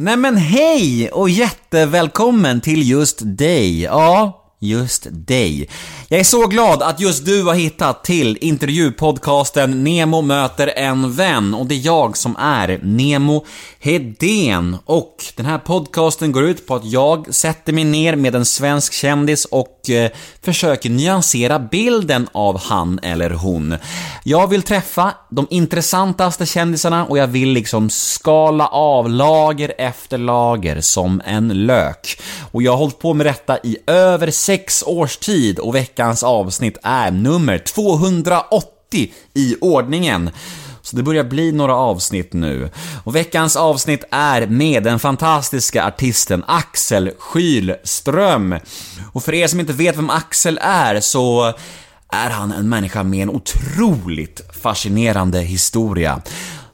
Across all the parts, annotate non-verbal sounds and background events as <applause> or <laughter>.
Nej men hej och jättevälkommen till just dig. Ja, just dig. Jag är så glad att just du har hittat till intervjupodcasten Nemo möter en vän och det är jag som är Nemo Hedén och den här podcasten går ut på att jag sätter mig ner med en svensk kändis och eh, försöker nyansera bilden av han eller hon. Jag vill träffa de intressantaste kändisarna och jag vill liksom skala av lager efter lager som en lök. Och jag har hållit på med detta i över sex års tid och veckans avsnitt är nummer 280 i ordningen. Så det börjar bli några avsnitt nu. Och veckans avsnitt är med den fantastiska artisten Axel Skylström. Och för er som inte vet vem Axel är så är han en människa med en otroligt fascinerande historia.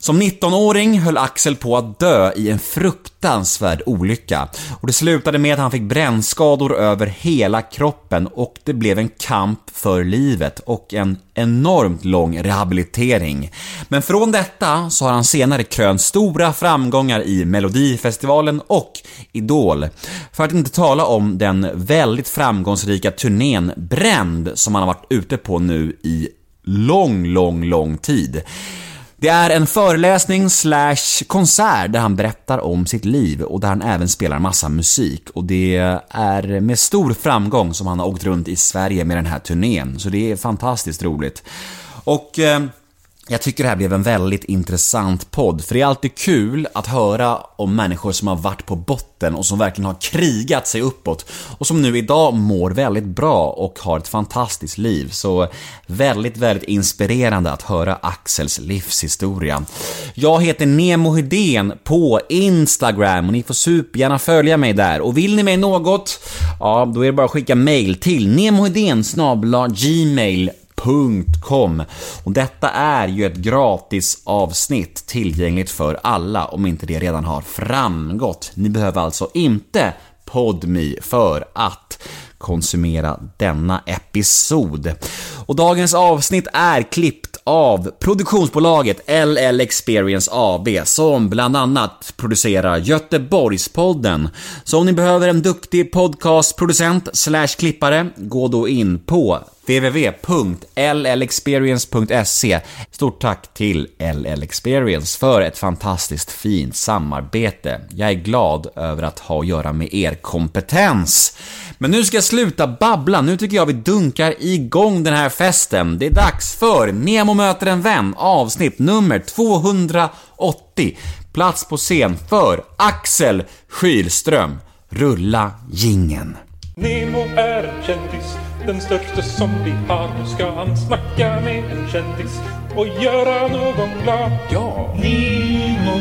Som 19-åring höll Axel på att dö i en fruktansvärd olycka och det slutade med att han fick brännskador över hela kroppen och det blev en kamp för livet och en enormt lång rehabilitering. Men från detta så har han senare krönt stora framgångar i Melodifestivalen och Idol. För att inte tala om den väldigt framgångsrika turnén Bränd som han har varit ute på nu i lång, lång, lång tid. Det är en föreläsning slash konsert där han berättar om sitt liv och där han även spelar massa musik och det är med stor framgång som han har åkt runt i Sverige med den här turnén, så det är fantastiskt roligt. Och eh, jag tycker det här blev en väldigt intressant podd, för det är alltid kul att höra om människor som har varit på botten och som verkligen har krigat sig uppåt och som nu idag mår väldigt bra och har ett fantastiskt liv. Så väldigt, väldigt inspirerande att höra Axels livshistoria. Jag heter Nemo Hedén på Instagram och ni får supergärna följa mig där. Och vill ni mig något, ja då är det bara att skicka mail till nemohydén gmail Com. Och detta är ju ett gratis avsnitt tillgängligt för alla om inte det redan har framgått. Ni behöver alltså inte PodMe för att konsumera denna episod. Och dagens avsnitt är klippt av produktionsbolaget LL Experience AB som bland annat producerar Göteborgspodden. Så om ni behöver en duktig podcastproducent slash klippare, gå då in på www.llexperience.se Stort tack till LL Experience för ett fantastiskt fint samarbete. Jag är glad över att ha att göra med er kompetens. Men nu ska jag sluta babbla, nu tycker jag vi dunkar igång den här festen. Det är dags för Nemo möter en vän, avsnitt nummer 280. Plats på scen för Axel Skylström. Rulla gingen. Nemo är en kändis, den största som vi har. Nu ska han snacka med en kändis och göra någon glad. Ja! Nemo,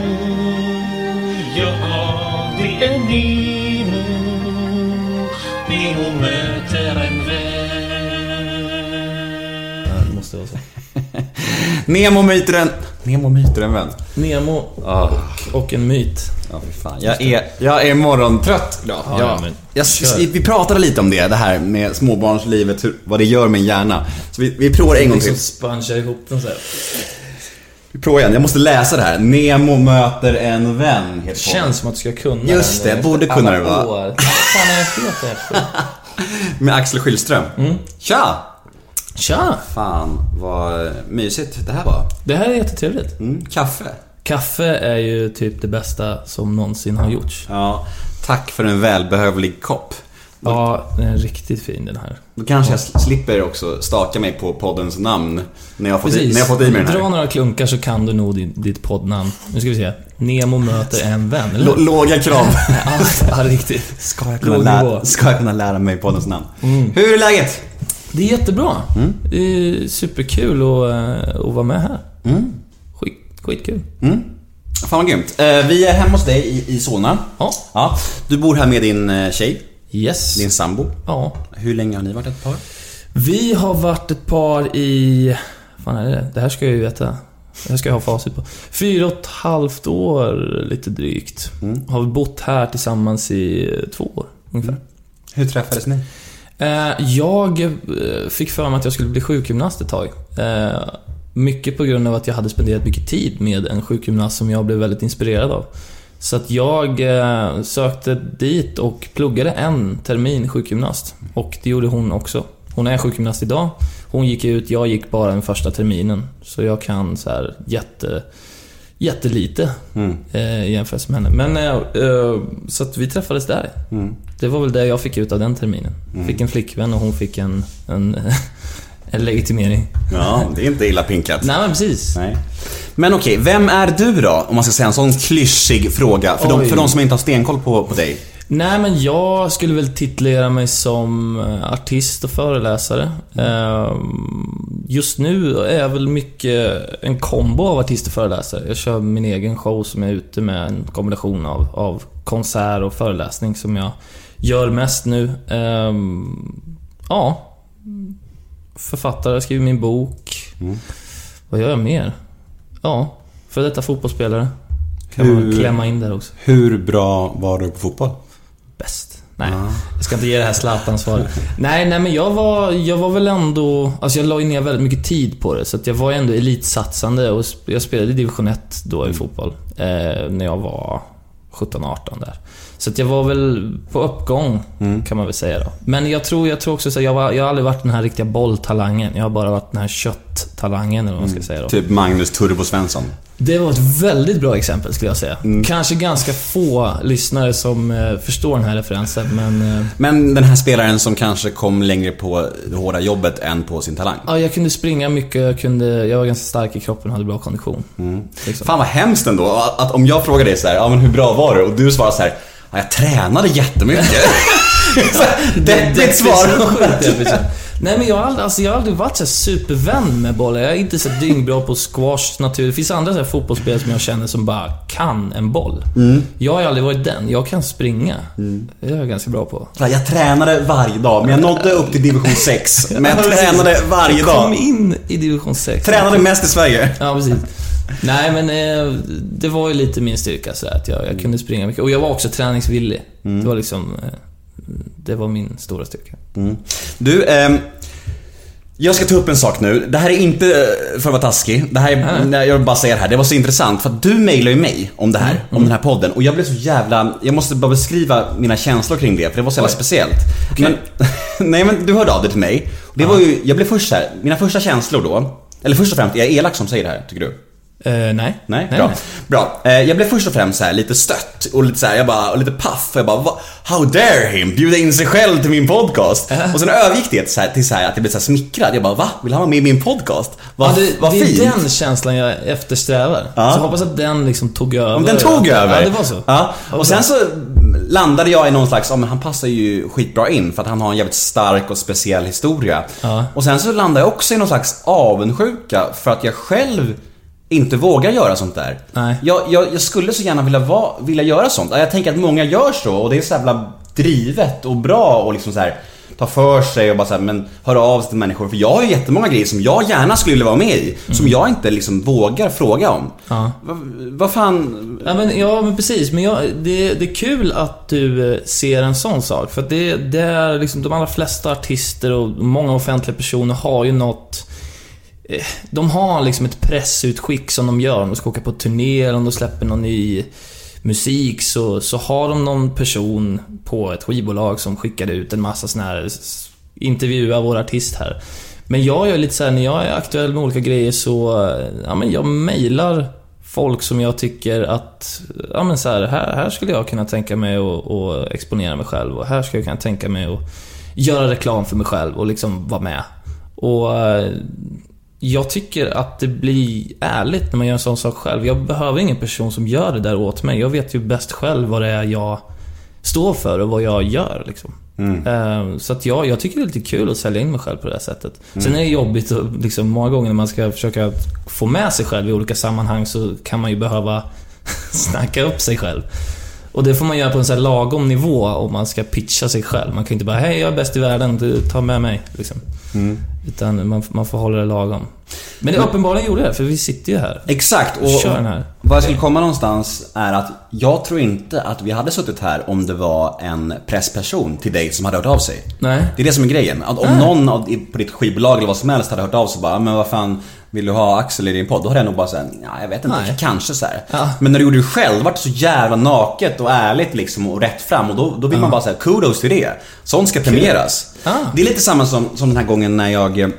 ja det är Nemo. Nemo möter en vän. Det måste vara så. Nemo myter en... Nemo myter en vän. Nemo Ah. och, och en myt. Ja, fy fan. Jag är, jag är morgontrött idag. Ja, Ja, men jag, vi pratade lite om det, det här med småbarnslivet, hur, vad det gör med en hjärna. Så vi, vi provar en gång till. Liksom ihop den så här. Vi provar igen, jag måste läsa det här. Nemo möter en vän, heter. Känns som att du ska kunna Just det, borde kunna det, va? Vad fan är det? <laughs> Med Axel Skylström. Mm. Tja! Tja! Fan, vad mysigt det här var. Det här är jättetrevligt. Mm, kaffe. Kaffe är ju typ det bästa som någonsin har gjorts. Ja, tack för en välbehövlig kopp. Ja, den är riktigt fin den här. Då kanske jag slipper också staka mig på poddens namn när jag har fått, i, när jag har fått i mig den Dra här. några klunkar så kan du nog din, ditt poddnamn. Nu ska vi se. Nemo möter en vän, eller låga krav. <laughs> ja, riktigt. Ska jag, kunna lära, ska jag kunna lära mig poddens namn? Mm. Hur är läget? Det är jättebra. Mm. Det är superkul att, eh, att vara med här. Mm. Skit, skitkul. Mm. Fan vad grymt. Eh, vi är hemma hos dig i, i Solna. Ja. Ja. Du bor här med din eh, tjej, Yes. din sambo. Ja. Hur länge har ni varit ett par? Vi har varit ett par i... fan är det? Det här ska jag ju veta. Det här ska jag ha facit på. Fyra och ett halvt år, lite drygt. Mm. Har vi bott här tillsammans i eh, två år, ungefär. Hur träffades ni? Jag fick för mig att jag skulle bli sjukgymnast ett tag. Mycket på grund av att jag hade spenderat mycket tid med en sjukgymnast som jag blev väldigt inspirerad av. Så att jag eh, sökte dit och pluggade en termin sjukgymnast. Och det gjorde hon också. Hon är sjukgymnast idag. Hon gick ut, jag gick bara den första terminen. Så jag kan så här jätte, jättelite Mm. eh, i jämförelse med henne. Men, eh, eh, så att vi träffades där. Mm. Det var väl det jag fick ut av den terminen. Fick en flickvän och hon fick en, en, <laughs> en legitimering. Ja, det är inte illa pinkat. Nej men precis. Nej. Men okej, vem är du då? Om man ska säga en sån klyschig fråga. För, de, för de som inte har stenkoll på, på dig. Nej men jag skulle väl titulera mig som eh, artist och föreläsare. Eh, Just nu är jag väl mycket en kombo av artist och föreläsare. Jag kör min egen show som är ute med en kombination av, av konsert och föreläsning som jag gör mest nu. Eh, Ja. Författare, jag skriver min bok. Vad gör jag mer? Ja, för detta fotbollsspelare. Kan man Hur- klämma in där också. Hur bra var du på fotboll? Bäst. Nej, jag ska inte ge det här Zlatan-svaret. <laughs> nej, nej men jag var, jag var väl ändå... Alltså jag la ju ner väldigt mycket tid på det, så jag var ändå elitsatsande och jag spelade i division 1 då i fotboll. Eh, när jag var 17-18 där. Så att jag var väl på uppgång, kan man väl säga då. Men jag tror, jag tror också så jag, var, jag har aldrig varit den här riktiga bolltalangen. Jag har bara varit den här kötttalangen, eller vad man ska säga då. Typ Magnus Turbo Svensson. Det var ett väldigt bra exempel skulle jag säga. Kanske ganska få lyssnare som eh, förstår den här referensen, men... Eh, Men den här spelaren som kanske kom längre på det hårda jobbet än på sin talang. ja, jag kunde springa mycket, jag, kunde, jag var ganska stark i kroppen och hade bra kondition. Liksom. Fan vad hemskt ändå att att om jag frågar dig så här, ja men hur bra var du? Och du svarar så här, ja, jag tränade jättemycket. <laughs> Deppigt svar. Nej men jag har aldrig, alltså, jag har aldrig varit så supervän med bollen. Jag är inte så dyngbra på squash naturligt. Det finns andra så fotbollsspelare som jag känner som bara kan en boll. Jag har aldrig varit den. Jag kan springa. Det är jag ganska bra på. Här, Jag tränade varje dag, men jag nådde upp till division 6. <laughs> Men jag tränade varje Jag kom dag. in i division 6. Tränade mest i Sverige. Ja, precis. Nej, men eh, det var ju lite min styrka så att jag, jag kunde springa mycket. Och jag var också träningsvillig. Det var liksom... Eh, det var min stora styrka. Du, ehm, jag ska ta upp en sak nu. Det här är inte eh, för att vara taskig. Det här är, nej, jag vill bara säga det här. Det var så intressant för att du mejlade ju mig om det här, om den här podden. Och jag blev så jävla... Jag måste bara beskriva mina känslor kring det, för det var så jävla Oj. speciellt. Men, <laughs> nej men du hörde av dig till mig. Det var ju, jag blev först här, mina första känslor då. Eller först och främst, är jag elak som säger det här, tycker du? Eh, nej. Nej, bra. bra. Eh, jag blev först och främst så här lite stött och lite så här, jag bara, och lite paff. Jag bara, "Va- how dare him bjuda in sig själv till min podcast? Och sen övergick det så här, till så här, att jag blev så smickrad. Jag bara, va? Vill han vara med i min podcast? Vad Ja, det, vad det är fint. den känslan jag eftersträvar. Ja. Så jag hoppas att den liksom tog över. Men den tog över. Ja, det var så. Ja. Och sen så landade jag i någon slags, ja men han passar ju skitbra in för att han har en jävligt stark och speciell historia. Ja. Och sen så landade jag också i någon slags avundsjuka för att jag själv inte vågar göra sånt där. Nej. Jag, jag, jag skulle så gärna vilja, vara, vilja göra sånt. Jag tänker att många gör så och det är så jävla drivet och bra och liksom så här ta för sig och bara så här, men höra av sig till människor. För jag har ju jättemånga grejer som jag gärna skulle vilja vara med i. Som jag inte liksom vågar fråga om. Mm. Ja. Vad vad fan... Ja men, ja, men precis. Men jag, det, det är kul att du eh, ser en sån sak. För att det, det är liksom, de allra flesta artister och många offentliga personer har ju något... Eh, de har liksom ett pressutskick som de gör. Om de ska åka på turné eller om de släpper någon ny musik så, så har de någon person på ett skivbolag som skickar ut en massa sån här intervjua vår artist här. Men jag gör lite så här, när jag är aktuell med olika grejer så, eh, ja men jag mejlar folk som jag tycker att, ja men så här, här, här skulle jag kunna tänka mig att exponera mig själv och här skulle jag kunna tänka mig att göra reklam för mig själv och liksom vara med. Och eh, jag tycker att det blir ärligt när man gör en sån sak själv. Jag behöver ingen person som gör det där åt mig. Jag vet ju bäst själv vad det är jag står för och vad jag gör liksom. Eh, Så att jag, jag tycker det är lite kul att sälja in mig själv på det här sättet. Sen är det jobbigt liksom många gånger när man ska försöka få med sig själv i olika sammanhang så kan man ju behöva <laughs> snacka upp sig själv. Och det får man göra på en sån här lagom nivå om man ska pitcha sig själv. Man kan ju inte bara Hej, jag är bäst i världen, ta med mig. Liksom. Utan man, man får hålla det lagom. Men det uppenbarligen gjorde det, för vi sitter ju här. Exakt. Och, Och, kör den här. Vad jag skulle komma någonstans är att jag tror inte att vi hade suttit här om det var en pressperson till dig som hade hört av sig. Nej. Det är det som är grejen. Att om Ah. någon av, på ditt skivbolag eller vad som helst hade hört av sig bara, men vad fan vill du ha Axel i din podd? Då hade jag nog bara såhär, ja jag vet inte, Nej. kanske så här. Ja. Men när du gjorde det själv, vart det så jävla naket och ärligt liksom och rätt fram och då, då vill man bara säga kudos till det. Sånt ska premieras. Ah. Det är lite samma som, som den här gången när jag,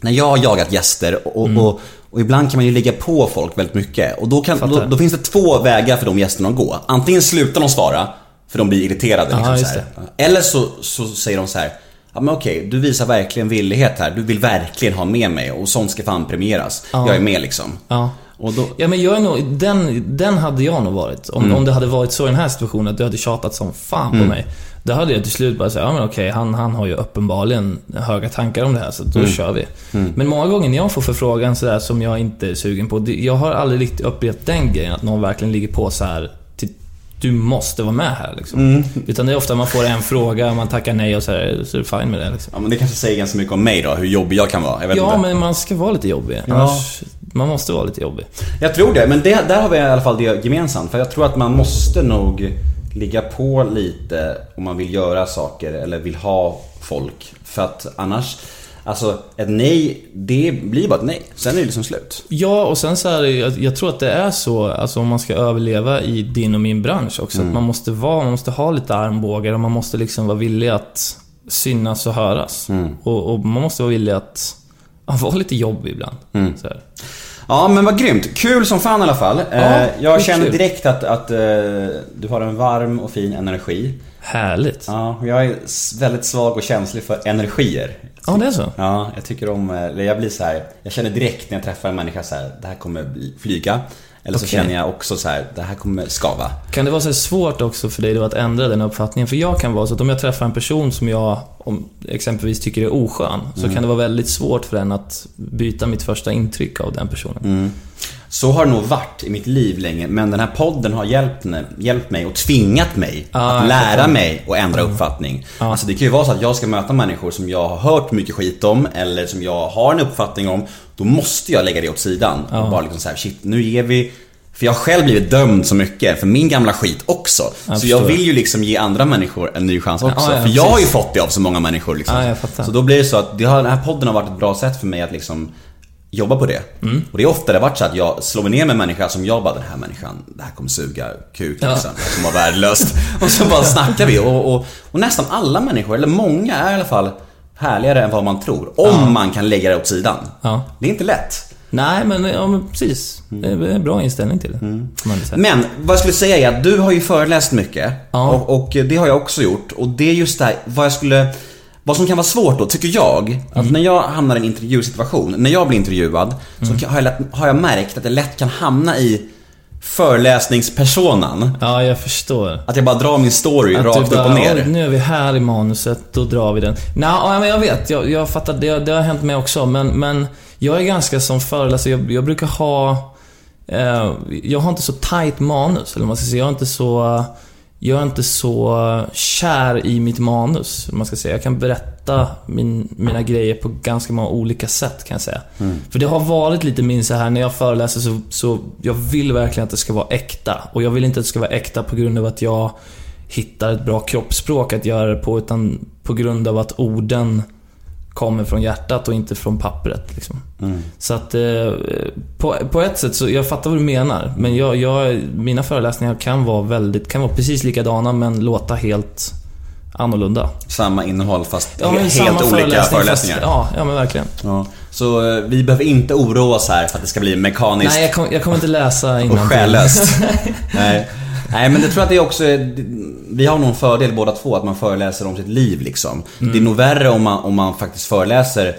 när jag har jagat gäster och, Mm. och, och ibland kan man ju ligga på folk väldigt mycket. Och då, kan, då, då finns det två vägar för de gästerna att gå. Antingen slutar de svara, för de blir irriterade. Ja, Liksom, så. Eller så, så säger de så här. Ja men okej, du visar verkligen villighet här. Du vill verkligen ha med mig och sånt ska fan premieras. Ja. Jag är med liksom. Ja. Då, Ja men jag är nog, den, den hade jag nog varit. Om, Mm. om det hade varit så i den här situationen, att du hade tjatat som fan på mig. Då hade jag till slut bara sagt, ja men okej, han, han har ju uppenbarligen höga tankar om det här, så då Mm. kör vi. Men många gånger när jag får förfrågan sådär som jag inte är sugen på, jag har aldrig riktigt upplevt den grejen, att någon verkligen ligger på så här du måste vara med här liksom. Mm. Utan det är ofta man får en fråga, man tackar nej och så, här, så är det fine med det liksom. ja men det kanske säger ganska mycket om mig då, hur jobbig jag kan vara. Jag Ja, inte. men man ska vara lite jobbig. Annars, man måste vara lite jobbig. Jag tror det, men det, där har vi i alla fall det gemensamt. För jag tror att man måste nog ligga på lite om man vill göra saker eller vill ha folk. För att annars, alltså ett nej, det blir bara ett nej. Sen är det liksom slut. Ja, och sen så är det, ju- jag, jag tror att det är så, alltså om man ska överleva i din och min bransch också, Mm. att man måste vara, man måste ha lite armbågar och man måste liksom vara villig att synas och höras. Mm. Och, och man måste vara villig att, att vara lite jobbig ibland. Mm. Ja men vad grymt. Kul som fan i alla fall. Ja, Eh, jag känner kul. direkt att, att eh, du har en varm och fin energi. Härligt. Ja, Ja, jag är väldigt svag och känslig för energier. det är så. Ja, jag tycker om, eh, eller jag blir så här. jag känner direkt när jag träffar en människa så här, det här kommer flyga. Eller så känner jag också så här, det här kommer skava. Kan det vara så svårt också för dig då att ändra den uppfattningen? För jag kan vara så att om jag träffar en person som jag om, exempelvis tycker är oskön, så Mm. kan det vara väldigt svårt för den att byta mitt första intryck av den personen. Mm. Så har det nog varit i mitt liv länge, men den här podden har hjälpt, hjälpt mig och tvingat mig Ah, att lära mig och ändra uppfattning. Ja. Alltså det kan ju vara så att jag ska möta människor som jag har hört mycket skit om, eller som jag har en uppfattning om. Då måste jag lägga det åt sidan. Ja. Och bara liksom så här, shit, nu ger vi för jag har själv blivit dömd så mycket för min gamla skit också. Jag så jag vill ju liksom ge andra människor en ny chans också. Ja, ja, för jag har ju fått det av så många människor liksom. Ja. Så då blir det så att det har, den här podden har varit ett bra sätt för mig att liksom jobba på det. Mm. Och det är ofta det har varit så att jag slår mig ner med en människa som jag bara, den här människan, det här kommer suga kuk Ja. liksom. Som var värdelöst. <laughs> och så bara snackar vi och, och, och nästan alla människor, eller många är i alla fall härligare än vad man tror. Om man kan lägga det åt sidan. Ja. Det är inte lätt. Nej, men, ja, men precis. Det är en bra inställning till det. Mm. Men vad jag skulle säga är att du har ju föreläst mycket. Ja. Och, och det har jag också gjort. Och det är just det här, vad jag skulle... Vad som kan vara svårt då, tycker jag, att Mm. när jag hamnar i en intervjusituation, när jag blir intervjuad, Mm. så har jag, lätt, har jag märkt att jag lätt kan hamna i föreläsningspersonen. Ja, jag förstår. Att jag bara drar min story Att rakt du upp bara, och ner. "Oj, nu är vi här i manuset, då drar vi den. Nej, ja, men jag vet. Jag, jag fattar. Det, det har hänt mig också. Men, men jag är ganska som föreläsare. Jag, jag brukar ha... Eh, jag har inte så tight manus, eller vad man ska säga. Jag är inte så... Jag är inte så kär i mitt manus, man ska säga. Jag kan berätta min, mina grejer på ganska många olika sätt, kan jag säga. För det har varit lite min så här när jag föreläser så, så jag vill verkligen att det ska vara äkta. Och jag vill inte att det ska vara äkta på grund av att jag hittar ett bra kroppsspråk att göra det på, utan på grund av att orden kommer från hjärtat och inte från pappret. Liksom. Så att eh, på, på ett sätt så, jag fattar vad du menar. Men jag, jag, mina föreläsningar kan vara väldigt, kan vara precis likadana men låta helt annorlunda. Samma innehåll fast Ja, helt olika föreläsning, föreläsningar. Fast, ja, ja, men verkligen. Ja. Så eh, vi behöver inte oroa oss här för att det ska bli mekaniskt Nej, jag, kom, jag kommer inte läsa och innantill. själlöst. Nej. <laughs> Nej men det tror jag att det är också, vi har någon fördel båda två att man föreläser om sitt liv liksom. Mm. Det är nog värre om man, om man faktiskt föreläser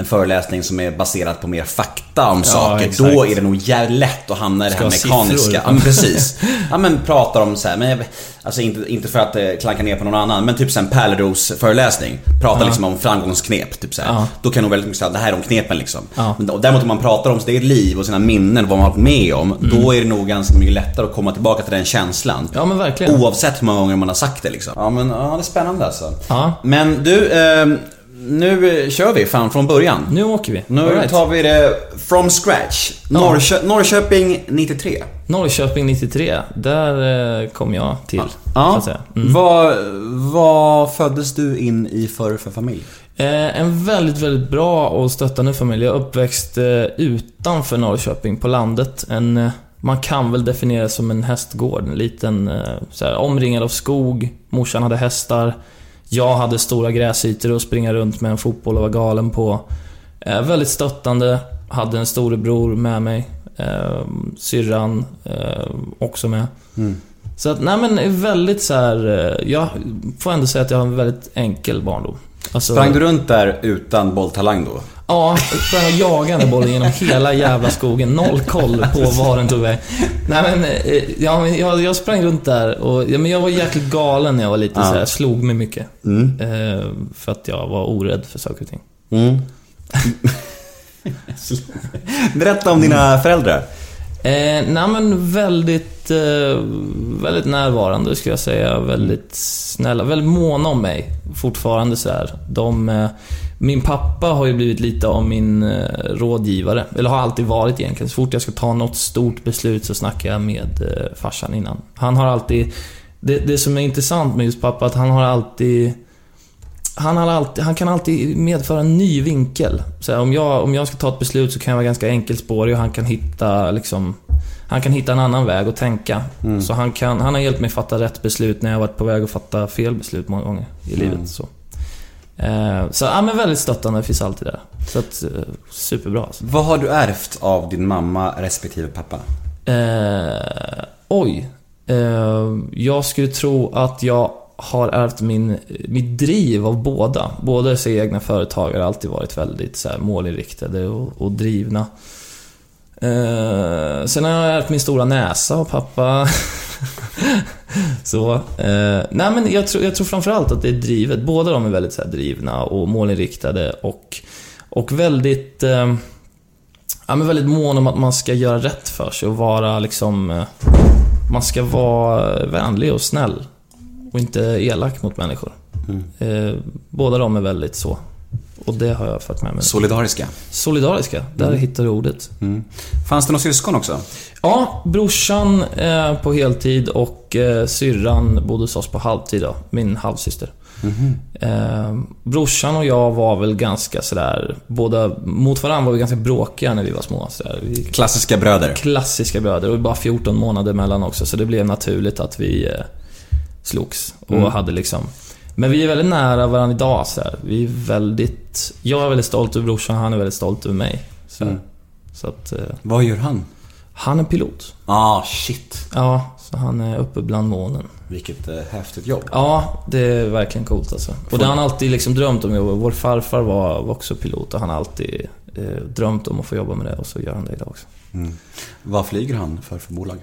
en föreläsning som är baserad på mer fakta om saker. exakt. Då är det nog jävligt lätt att hamna i det här mekaniska. Ja men precis. <laughs> Ja men pratar om så här, men jag, alltså inte, inte för att eh, klanka ner på någon annan, men typ sen Pärleros föreläsning. Pratar Ja. liksom om framgångsknep, typ så här. Ja. Då kan nog väldigt mycket säga det här är de knepen liksom. Ja. Men och däremot om man pratar om sitt eget liv och sina minnen, vad man har varit med om. Mm. Då är det nog ganska mycket lättare att komma tillbaka till den känslan. Ja, men verkligen. Oavsett hur många gånger man har sagt det liksom. Ja men ja, det är spännande alltså. Ja. Men du, eh, nu eh, kör vi fan från början. Nu åker vi. Nu right. tar vi det from scratch. Norrkö- Norrköping 93. Norrköping 93, där eh, kom jag till. Ja. Mm. Vad, vad föddes du in i för, för familj? Eh, en väldigt, väldigt bra och stöttande familj. Jag uppväxt eh, utanför Norrköping, på landet. En, man kan väl definiera som en hästgård. En liten, eh, så här, omringad av skog. Morsan hade hästar. Jag hade stora gräsytor att springa runt med en fotboll och var galen på. Eh, väldigt stöttande. Hade en storebror med mig. Eh, syrran eh, också med. Så att, nej men väldigt så här. eh, Jag får ändå säga att jag har en väldigt enkel barndom. Alltså, Sprang du runt där utan bolltalang då? Ja, sprang och jagade bollen genom hela jävla skogen. Noll koll på var den tog vägen. Nej men, eh, ja, jag, jag sprang runt där och ja, men jag var jäkligt galen när jag var liten. Ja. Så jag slog mig mycket. Mm. Eh, för att jag var orädd för saker och ting. Mm. <laughs> Berätta om dina föräldrar. Eh, nej men väldigt, eh, väldigt närvarande skulle jag säga. Väldigt snälla, väldigt måna om mig. Fortfarande så här. De, eh, min pappa har ju blivit lite av min eh, rådgivare. Eller har alltid varit egentligen. Så fort jag ska ta något stort beslut så snackar jag med eh, farsan innan. Han har alltid... Det, det som är intressant med just pappa, att han har alltid... Han, har alltid, han kan alltid medföra en ny vinkel. Så här, om, jag, om jag ska ta ett beslut så kan jag vara ganska enkelspårig och han kan hitta liksom... Han kan hitta en annan väg att tänka. Så han, kan, han har hjälpt mig fatta rätt beslut när jag varit på väg att fatta fel beslut många gånger i livet. Så, eh, så ja, men väldigt stöttande, finns alltid där. Så att, eh, superbra alltså. Vad har du ärvt av din mamma respektive pappa? Eh, oj. Eh, jag skulle tro att jag har ärvt min, mitt driv av båda. Båda dessa egna företag har alltid varit väldigt så här, målinriktade och, och drivna. Eh, sen har jag ärvt min stora näsa av pappa. <laughs> <laughs> så, eh, nej men jag tror, jag tror framförallt att det är drivet. Båda de är väldigt så här, drivna och målinriktade och, och väldigt... Eh, Ja, men väldigt mån om att man ska göra rätt för sig och vara liksom... eh, Man ska vara vänlig och snäll. Och inte elak mot människor. Eh, båda de är väldigt så. Och det har jag fört med mig. Solidariska. Solidariska, där hittar du ordet. Mm. Fanns det några syskon också? Ja, brorsan eh, på heltid och eh, syrran bodde hos oss på halvtid då. Min halvsyster. Eh, brorsan och jag var väl ganska sådär, båda mot varandra var vi ganska bråkiga när vi var små. Sådär. Vi, Klassiska bröder. klassiska bröder och bara 14 månader emellan också så det blev naturligt att vi eh, slogs och hade liksom Men vi är väldigt nära varandra idag så här. Vi är väldigt Jag är väldigt stolt över brorsan, han är väldigt stolt över mig. Så, Mm. så att eh, Vad gör han? Han är pilot. Ah, shit. Ja, så han är uppe bland månen. Vilket eh, häftigt jobb. Ja, det är verkligen coolt alltså. Och det har han alltid liksom drömt om. Vår farfar var, var också pilot och han har alltid eh, drömt om att få jobba med det och så gör han det idag också. Vad flyger han för, för bolag?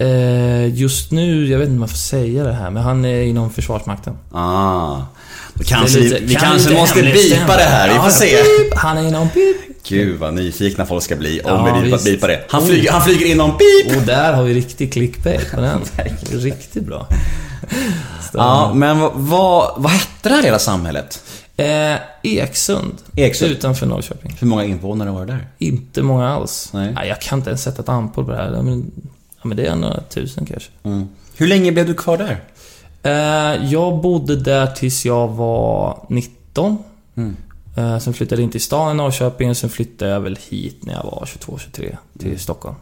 Eh, just nu, jag vet inte om jag får säga det här, men han är inom Försvarsmakten. Ah. Då kanske lite- vi, vi kan kanske måste bipa det här, vi får se. pip. Han är inom pip. Gud vad nyfikna folk ska bli om Ja, vi bipar, det. Han flyger, han flyger inom pip! Och där har vi riktig clickbait på den. <laughs> Riktigt bra. Ja, men vad, vad, hette det här lilla samhället? Eh, Eksund. Eksund. Utanför Norrköping. Hur många invånare var det där? Inte många alls. Nej. jag kan inte ens sätta ett antal på det här. Men, ja, men det är några tusen kanske. Hur länge blev du kvar där? Eh, jag bodde där tills jag var 19. Eh, sen flyttade jag in till stan i Norrköping och sen flyttade jag väl hit när jag var 22-23 till Stockholm.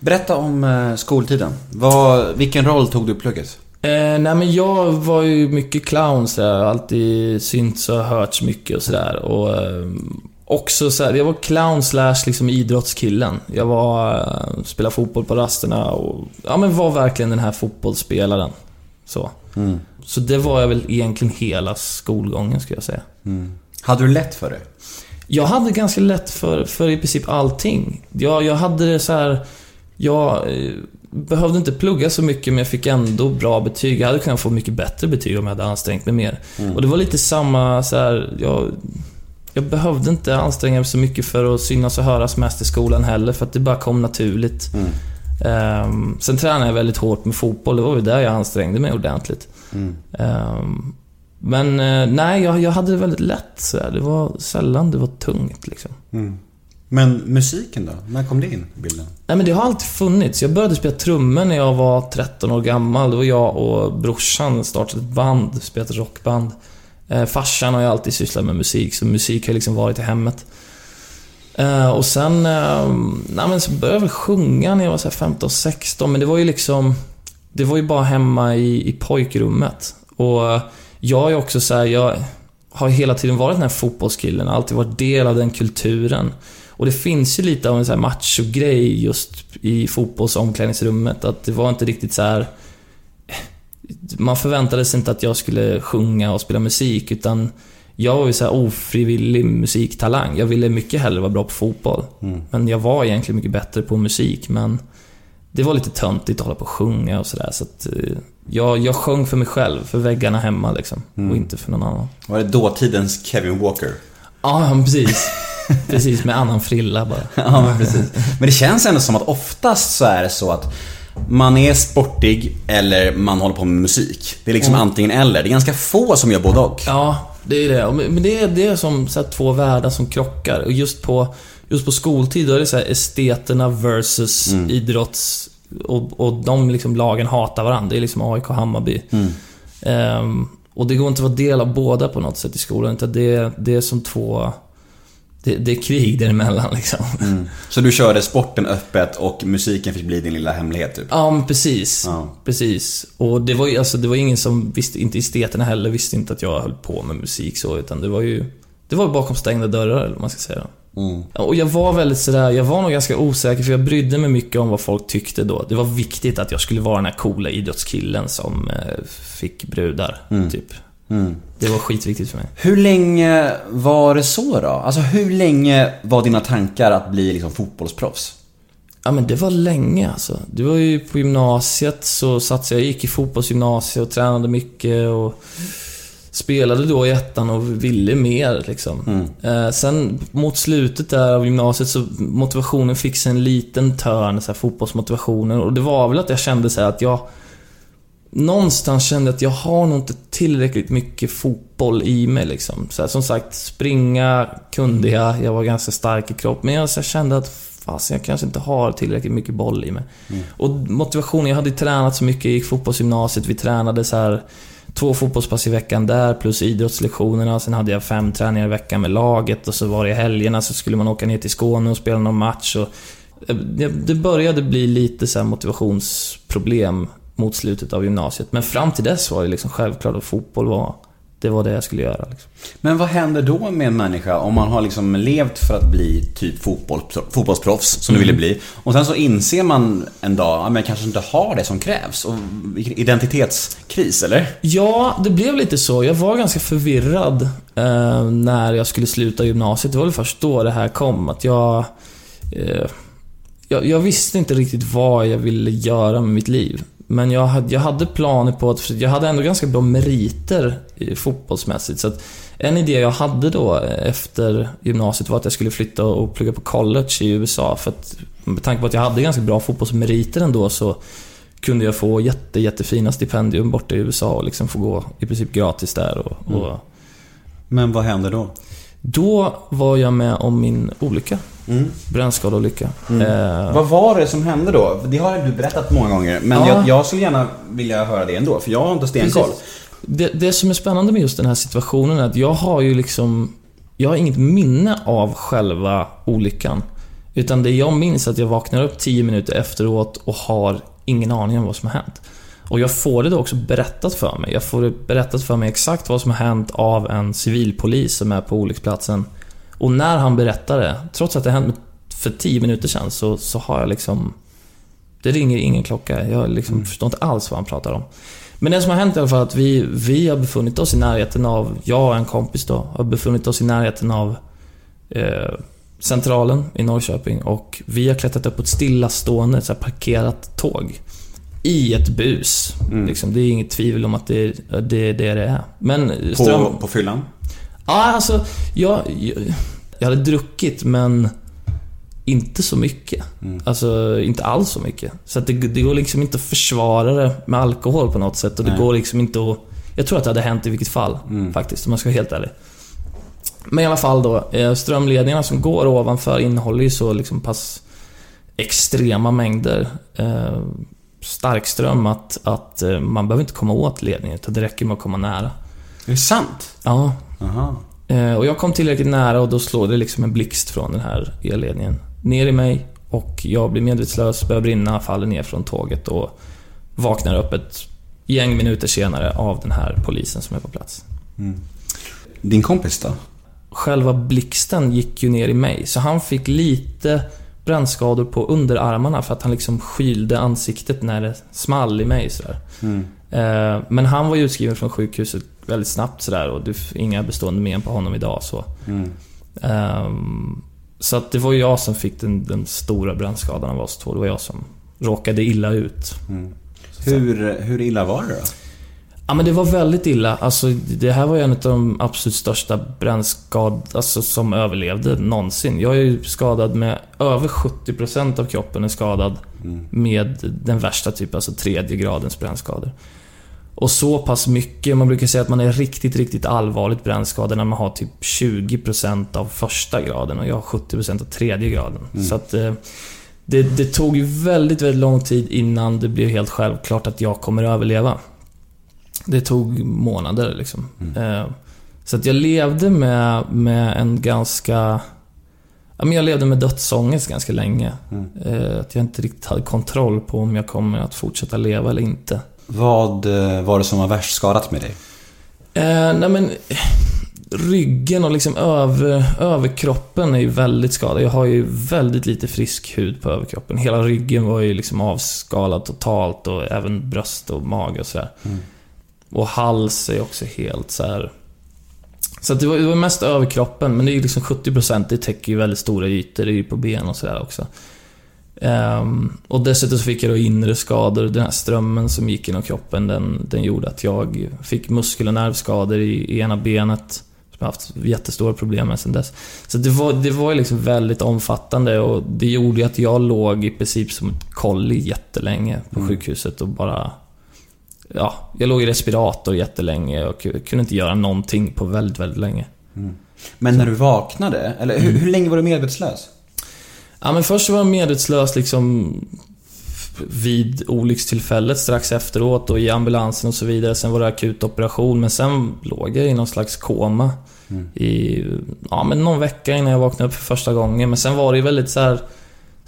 Berätta om eh, skoltiden. Vad, vilken roll tog du i plugget? Eh, nej men jag var ju mycket clown så jag har alltid synts och hörts mycket och sådär. Och också så här, jag var clown slash liksom idrottskillen. Jag var, eh, spelade fotboll på rasterna och ja men var verkligen den här fotbollsspelaren. Så. Så det var jag väl egentligen hela skolgången skulle jag säga. Hade du lätt för det? Jag hade ganska lätt för, för i princip allting. Jag, jag hade det så här. Jag eh, behövde inte plugga så mycket men jag fick ändå bra betyg. Jag hade kunnat få mycket bättre betyg om jag hade ansträngt mig mer. Och det var lite samma så här, jag, jag behövde inte anstränga mig så mycket för att synas och höras mest i skolan heller för att det bara kom naturligt. Ehm, sen tränade jag väldigt hårt med fotboll. Det var ju där jag ansträngde mig ordentligt. Ehm, Men eh, nej, jag, jag hade det väldigt lätt så här. Det var sällan det var tungt liksom. Men musiken då? När kom det in i bilden? Nej men det har alltid funnits. Jag började spela trummor när jag var 13 år gammal. Då var jag och brorsan startade ett band, spelat ett rockband. Eh, farsan har ju alltid sysslat med musik, så musik har liksom varit i hemmet. Eh, och sen, eh, nej men så började jag väl sjunga när jag var så här 15-16, men det var ju liksom... Det var ju bara hemma i, i pojkrummet. Och eh, jag är också så här, jag har hela tiden varit den här fotbollskillen, alltid varit del av den kulturen. Och det finns ju lite av en så här macho-grej just i fotbollsomklädningsrummet, att det var inte riktigt så här. Man förväntade sig inte att jag skulle sjunga och spela musik, utan jag var ju så här ofrivillig musiktalang. Jag ville mycket hellre vara bra på fotboll. Men jag var egentligen mycket bättre på musik, men det var lite töntigt att hålla på och sjunga och sådär. Så att eh, jag, jag sjöng för mig själv, för väggarna hemma liksom. Och inte för någon annan. Var det dåtidens Kevin Walker? Ja, precis. precis, med annan frilla bara. <laughs> Ja, men precis. Men det känns ändå som att oftast så är det så att man är sportig eller man håller på med musik. Det är liksom antingen eller. Det är ganska få som gör både och. Ja, det är det. Men det är, det är som så här, två världar som krockar. Och just på, just på skoltid, då är det så här esteterna versus idrotts... Och, och de liksom lagen hatar varandra. Det är liksom AIK och Hammarby. Ehm, och det går inte att vara del av båda på något sätt i skolan. Utan det, det är som två... Det, det är krig däremellan liksom. Så du körde sporten öppet och musiken fick bli din lilla hemlighet typ? Ja, men precis. Ja. Precis. Och det var ju alltså, det var ingen som visste, inte esteterna heller visste inte att jag höll på med musik så, utan det var ju... Det var bakom stängda dörrar, eller vad man ska säga. Mm. Och jag var väldigt sådär, jag var nog ganska osäker för jag brydde mig mycket om vad folk tyckte då. Det var viktigt att jag skulle vara den här coola idrottskillen som eh, fick brudar, typ. Det var skitviktigt för mig. Hur länge var det så då? Alltså hur länge var dina tankar att bli liksom fotbollsproffs? Ja men det var länge alltså. Det var ju på gymnasiet så satsade jag, gick i fotbollsgymnasiet och tränade mycket och spelade då i ettan och ville mer liksom. Eh, sen mot slutet där av gymnasiet så motivationen fick sig en liten törn, så här, fotbollsmotivationen. Och det var väl att jag kände så här att jag Någonstans kände jag att jag har nog inte tillräckligt mycket fotboll i mig liksom. Så här, som sagt, springa kunde jag, jag var ganska stark i kropp. Men jag här, kände att fasen, jag kanske inte har tillräckligt mycket boll i mig. Och motivationen, jag hade tränat så mycket, jag gick fotbollsgymnasiet, vi tränade så här två fotbollspass i veckan där, plus idrottslektionerna. Sen hade jag fem träningar i veckan med laget och så var det i helgerna så skulle man åka ner till Skåne och spela någon match. Och eh, det, började bli lite så motivationsproblem mot slutet av gymnasiet. Men fram till dess var det liksom självklart att fotboll var, det var det jag skulle göra. Liksom. Men vad händer då med en människa om man har liksom levt för att bli typ fotboll, fotbollsproffs, som du ville bli. Och sen så inser man en dag, men jag kanske inte har det som krävs. Och identitetskris, eller? Ja, det blev lite så. Jag var ganska förvirrad eh, när jag skulle sluta gymnasiet. Det var väl först då det här kom. Att jag, eh, jag... Jag visste inte riktigt vad jag ville göra med mitt liv. Men jag hade, jag hade planer på att... Jag hade ändå ganska bra meriter fotbollsmässigt. Så att en idé jag hade då efter gymnasiet var att jag skulle flytta och plugga på college i USA. För att med tanke på att jag hade ganska bra fotbollsmeriter ändå så kunde jag få jätte, jättefina stipendium borta i USA och liksom få gå i princip gratis där. Och, och mm. Men vad händer då? Då var jag med om min olycka. Mm. Brännskadeolycka. Eh, Vad var det som hände då? Det har du berättat många gånger, men Ja. jag, jag skulle gärna vilja höra det ändå, för jag har inte stenkoll. Det, det som är spännande med just den här situationen är att jag har ju liksom... Jag har inget minne av själva olyckan. Utan det jag minns är att jag vaknar upp 10 minuter efteråt och har ingen aning om vad som har hänt. Och jag får det då också berättat för mig. Jag får det berättat för mig exakt vad som har hänt av en civilpolis som är på olycksplatsen. Och när han berättar det, trots att det hände för 10 minuter sedan, så, så har jag liksom... Det ringer ingen klocka. Jag liksom förstår inte alls vad han pratar om. Men det som har hänt i alla fall är att vi, vi har befunnit oss i närheten av, jag och en kompis då, har befunnit oss i närheten av eh, Centralen i Norrköping och vi har klättrat upp på ett stillastående, så parkerat tåg. I ett bus. Liksom, det är inget tvivel om att det är det är det, det är. Men ström... På, på fyllan? Ja, alltså, jag, jag, jag hade druckit, men inte så mycket. Alltså, inte alls så mycket. Så det, det går liksom inte att försvara det med alkohol på något sätt. Och det Nej. går liksom inte att Jag tror att det hade hänt i vilket fall, faktiskt, om man ska vara helt ärlig. Men i alla fall då, eh, strömledningarna som går ovanför innehåller ju så liksom pass extrema mängder eh, starkström att, att eh, man behöver inte komma åt ledningen, utan det räcker med att komma nära. Är det sant? Ja, Aha. Eh, Och jag kom tillräckligt nära och då slår det liksom en blixt från den här elledningen ner i mig och jag blir medvetslös, börjar brinna, faller ner från tåget och vaknar upp ett gäng minuter senare av den här polisen som är på plats. Din kompis då? Själva blixten gick ju ner i mig, så han fick lite brännskador på underarmarna för att han liksom skylde ansiktet när det small i mig sådär. Eh, Men han var ju utskriven från sjukhuset väldigt snabbt sådär och är inga bestående men på honom idag så. Ehm, Så att det var jag som fick den, den stora brännskadan av oss två. Det var jag som råkade illa ut. Hur, hur illa var det då? Ja men det var väldigt illa. Alltså det här var ju en av de absolut största brännskador alltså, som överlevde någonsin. Jag är ju skadad med över 70% av kroppen är skadad med den värsta typen, alltså tredje gradens brännskador. Och så pass mycket, man brukar säga att man är riktigt, riktigt allvarligt brännskadad när man har typ 20% av första graden och jag har 70% av tredje graden. Så att eh, det, det tog ju väldigt, väldigt lång tid innan det blev helt självklart att jag kommer att överleva. Det tog månader liksom. Eh, Så att jag levde med, med en ganska... Ja, men jag levde med dödsångest ganska länge. Eh, Att jag inte riktigt hade kontroll på om jag kommer att fortsätta leva eller inte. Vad eh, var det som var värst skadat med dig? Eh, nej men... Ryggen och liksom över, överkroppen är ju väldigt skadad. Jag har ju väldigt lite frisk hud på överkroppen. Hela ryggen var ju liksom avskalad totalt och även bröst och mage och sådär. Och hals är också helt så här. Så det, var, det var mest överkroppen, men det är ju liksom 70% det täcker ju väldigt stora ytor. Det är ju på ben och sådär också. Ehm, och dessutom så fick jag då inre skador. Den här strömmen som gick genom kroppen, den, den gjorde att jag fick muskel och nervskador i, i ena benet. Som jag haft jättestora problem med sedan dess. Så det var, det var liksom väldigt omfattande och det gjorde ju att jag låg i princip som ett kolli jättelänge på sjukhuset och bara... Ja, jag låg i respirator jättelänge och kunde inte göra någonting på väldigt, väldigt länge. Men när du vaknade, eller hur, hur länge var du medvetslös? Ja, men först var jag medvetslös liksom vid olyckstillfället strax efteråt och i ambulansen och så vidare. Sen var det akut operation, men sen låg jag i någon slags koma i ja, men någon vecka innan jag vaknade upp för första gången. Men sen var det ju väldigt så här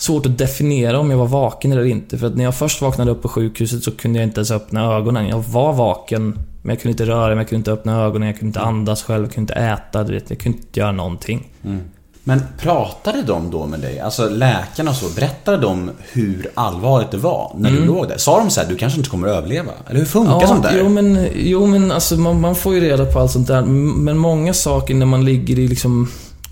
svårt att definiera om jag var vaken eller inte. För att när jag först vaknade upp på sjukhuset så kunde jag inte ens öppna ögonen. Jag var vaken, men jag kunde inte röra mig, jag kunde inte öppna ögonen, jag kunde inte andas själv, jag kunde inte äta, du vet, jag kunde inte göra någonting. Men pratade de då med dig? Alltså läkarna och så, berättade de hur allvarligt det var när du låg där? Sa de så här, du kanske inte kommer att överleva? Eller hur funkar sånt där? Jo men, jo, men alltså, man, man får ju reda på allt sånt där. Men många saker när man ligger i liksom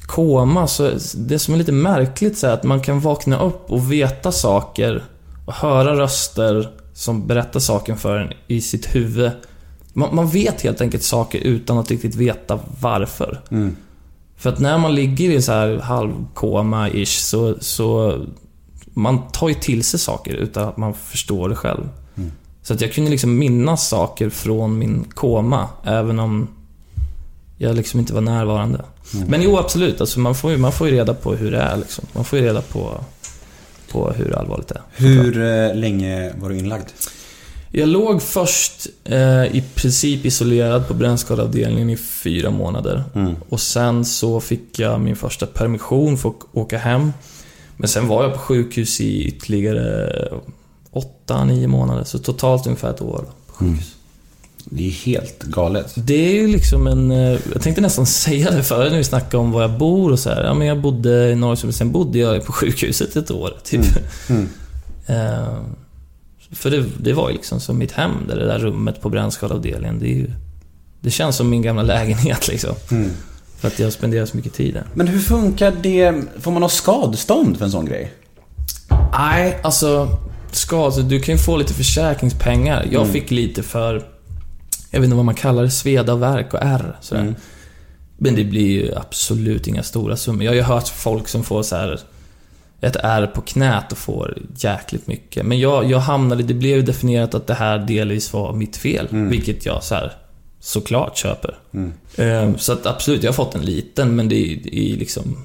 koma, så det som är lite märkligt så är att man kan vakna upp och veta saker och höra röster som berättar saken för en i sitt huvud. Man, man vet helt enkelt saker utan att riktigt veta varför. För att när man ligger i så här halvkoma-ish så, så... Man tar ju till sig saker utan att man förstår det själv. Så att jag kunde liksom minnas saker från min koma, även om jag liksom inte var närvarande. Men jo, absolut. Alltså man, får ju, man får ju reda på hur det är liksom. Man får ju reda på, på hur allvarligt det är. Hur eh, länge var du inlagd? Jag låg först eh, i princip isolerad på brännskadeavdelningen i fyra månader. Och sen så fick jag min första permission för att åka hem. Men sen var jag på sjukhus i ytterligare åtta, nio månader. Så totalt ungefär ett år på sjukhus. Det är helt galet. Det är ju liksom en... eh, Jag tänkte nästan <laughs> säga det förut när vi snackade om var jag bor och så här. Ja, men jag bodde i Norrköping, sen bodde jag på <laughs> sjukhuset ett år, typ. Eh, För det, det var ju liksom som mitt hem, där det där rummet på brännskadeavdelningen. Det är ju... Det känns som min gamla <laughs> lägenhet liksom. För att jag har spenderat så mycket tid där. Men hur funkar det? Får man ha skadestånd för en sån grej? Nej, alltså... Ska, alltså, du kan ju få lite försäkringspengar. Jag fick lite för... Jag vet inte vad man kallar det. Sveda, värk och ärr. Sådär. Men det blir ju absolut inga stora summor. Jag har ju hört folk som får så här ett ärr på knät och får jäkligt mycket. Men jag, jag hamnade... Det blev definierat att det här delvis var mitt fel. Vilket jag så här såklart köper. Eh, Så att absolut, jag har fått en liten, men det är, det är liksom...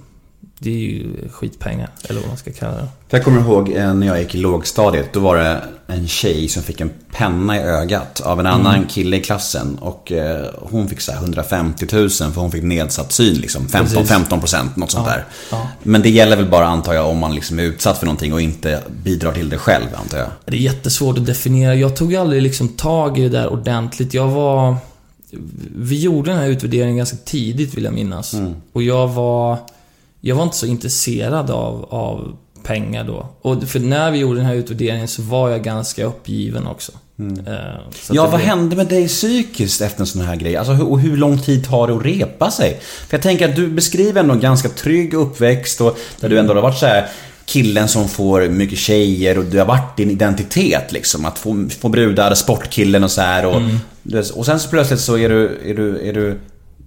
Det är ju skitpengar, eller vad man ska kalla det. Jag kommer ihåg eh, när jag gick i lågstadiet. Då var det en tjej som fick en penna i ögat av en annan kille i klassen. Och eh, hon fick så här 150 000 för hon fick nedsatt syn. Liksom 15, Precis. 15 procent, något sånt där. ja. Men det gäller väl bara antar jag om man liksom är utsatt för någonting och inte bidrar till det själv antar jag. Det är jättesvårt att definiera. Jag tog aldrig liksom tag i det där ordentligt. Jag var... Vi gjorde den här utvärderingen ganska tidigt vill jag minnas. Och jag var... Jag var inte så intresserad av, av pengar då. Och för när vi gjorde den här utvärderingen så var jag ganska uppgiven också. Eh, så att Ja, vad blev- hände med dig psykiskt efter en sån här grej? Alltså, och hur lång tid tar det att repa sig? För jag tänker att du beskriver ändå en ganska trygg uppväxt och där du ändå har varit så här killen som får mycket tjejer och du har varit din identitet liksom. Att få, få brudar, sportkillen och så här och, vet, och sen så plötsligt så är du, är du, är du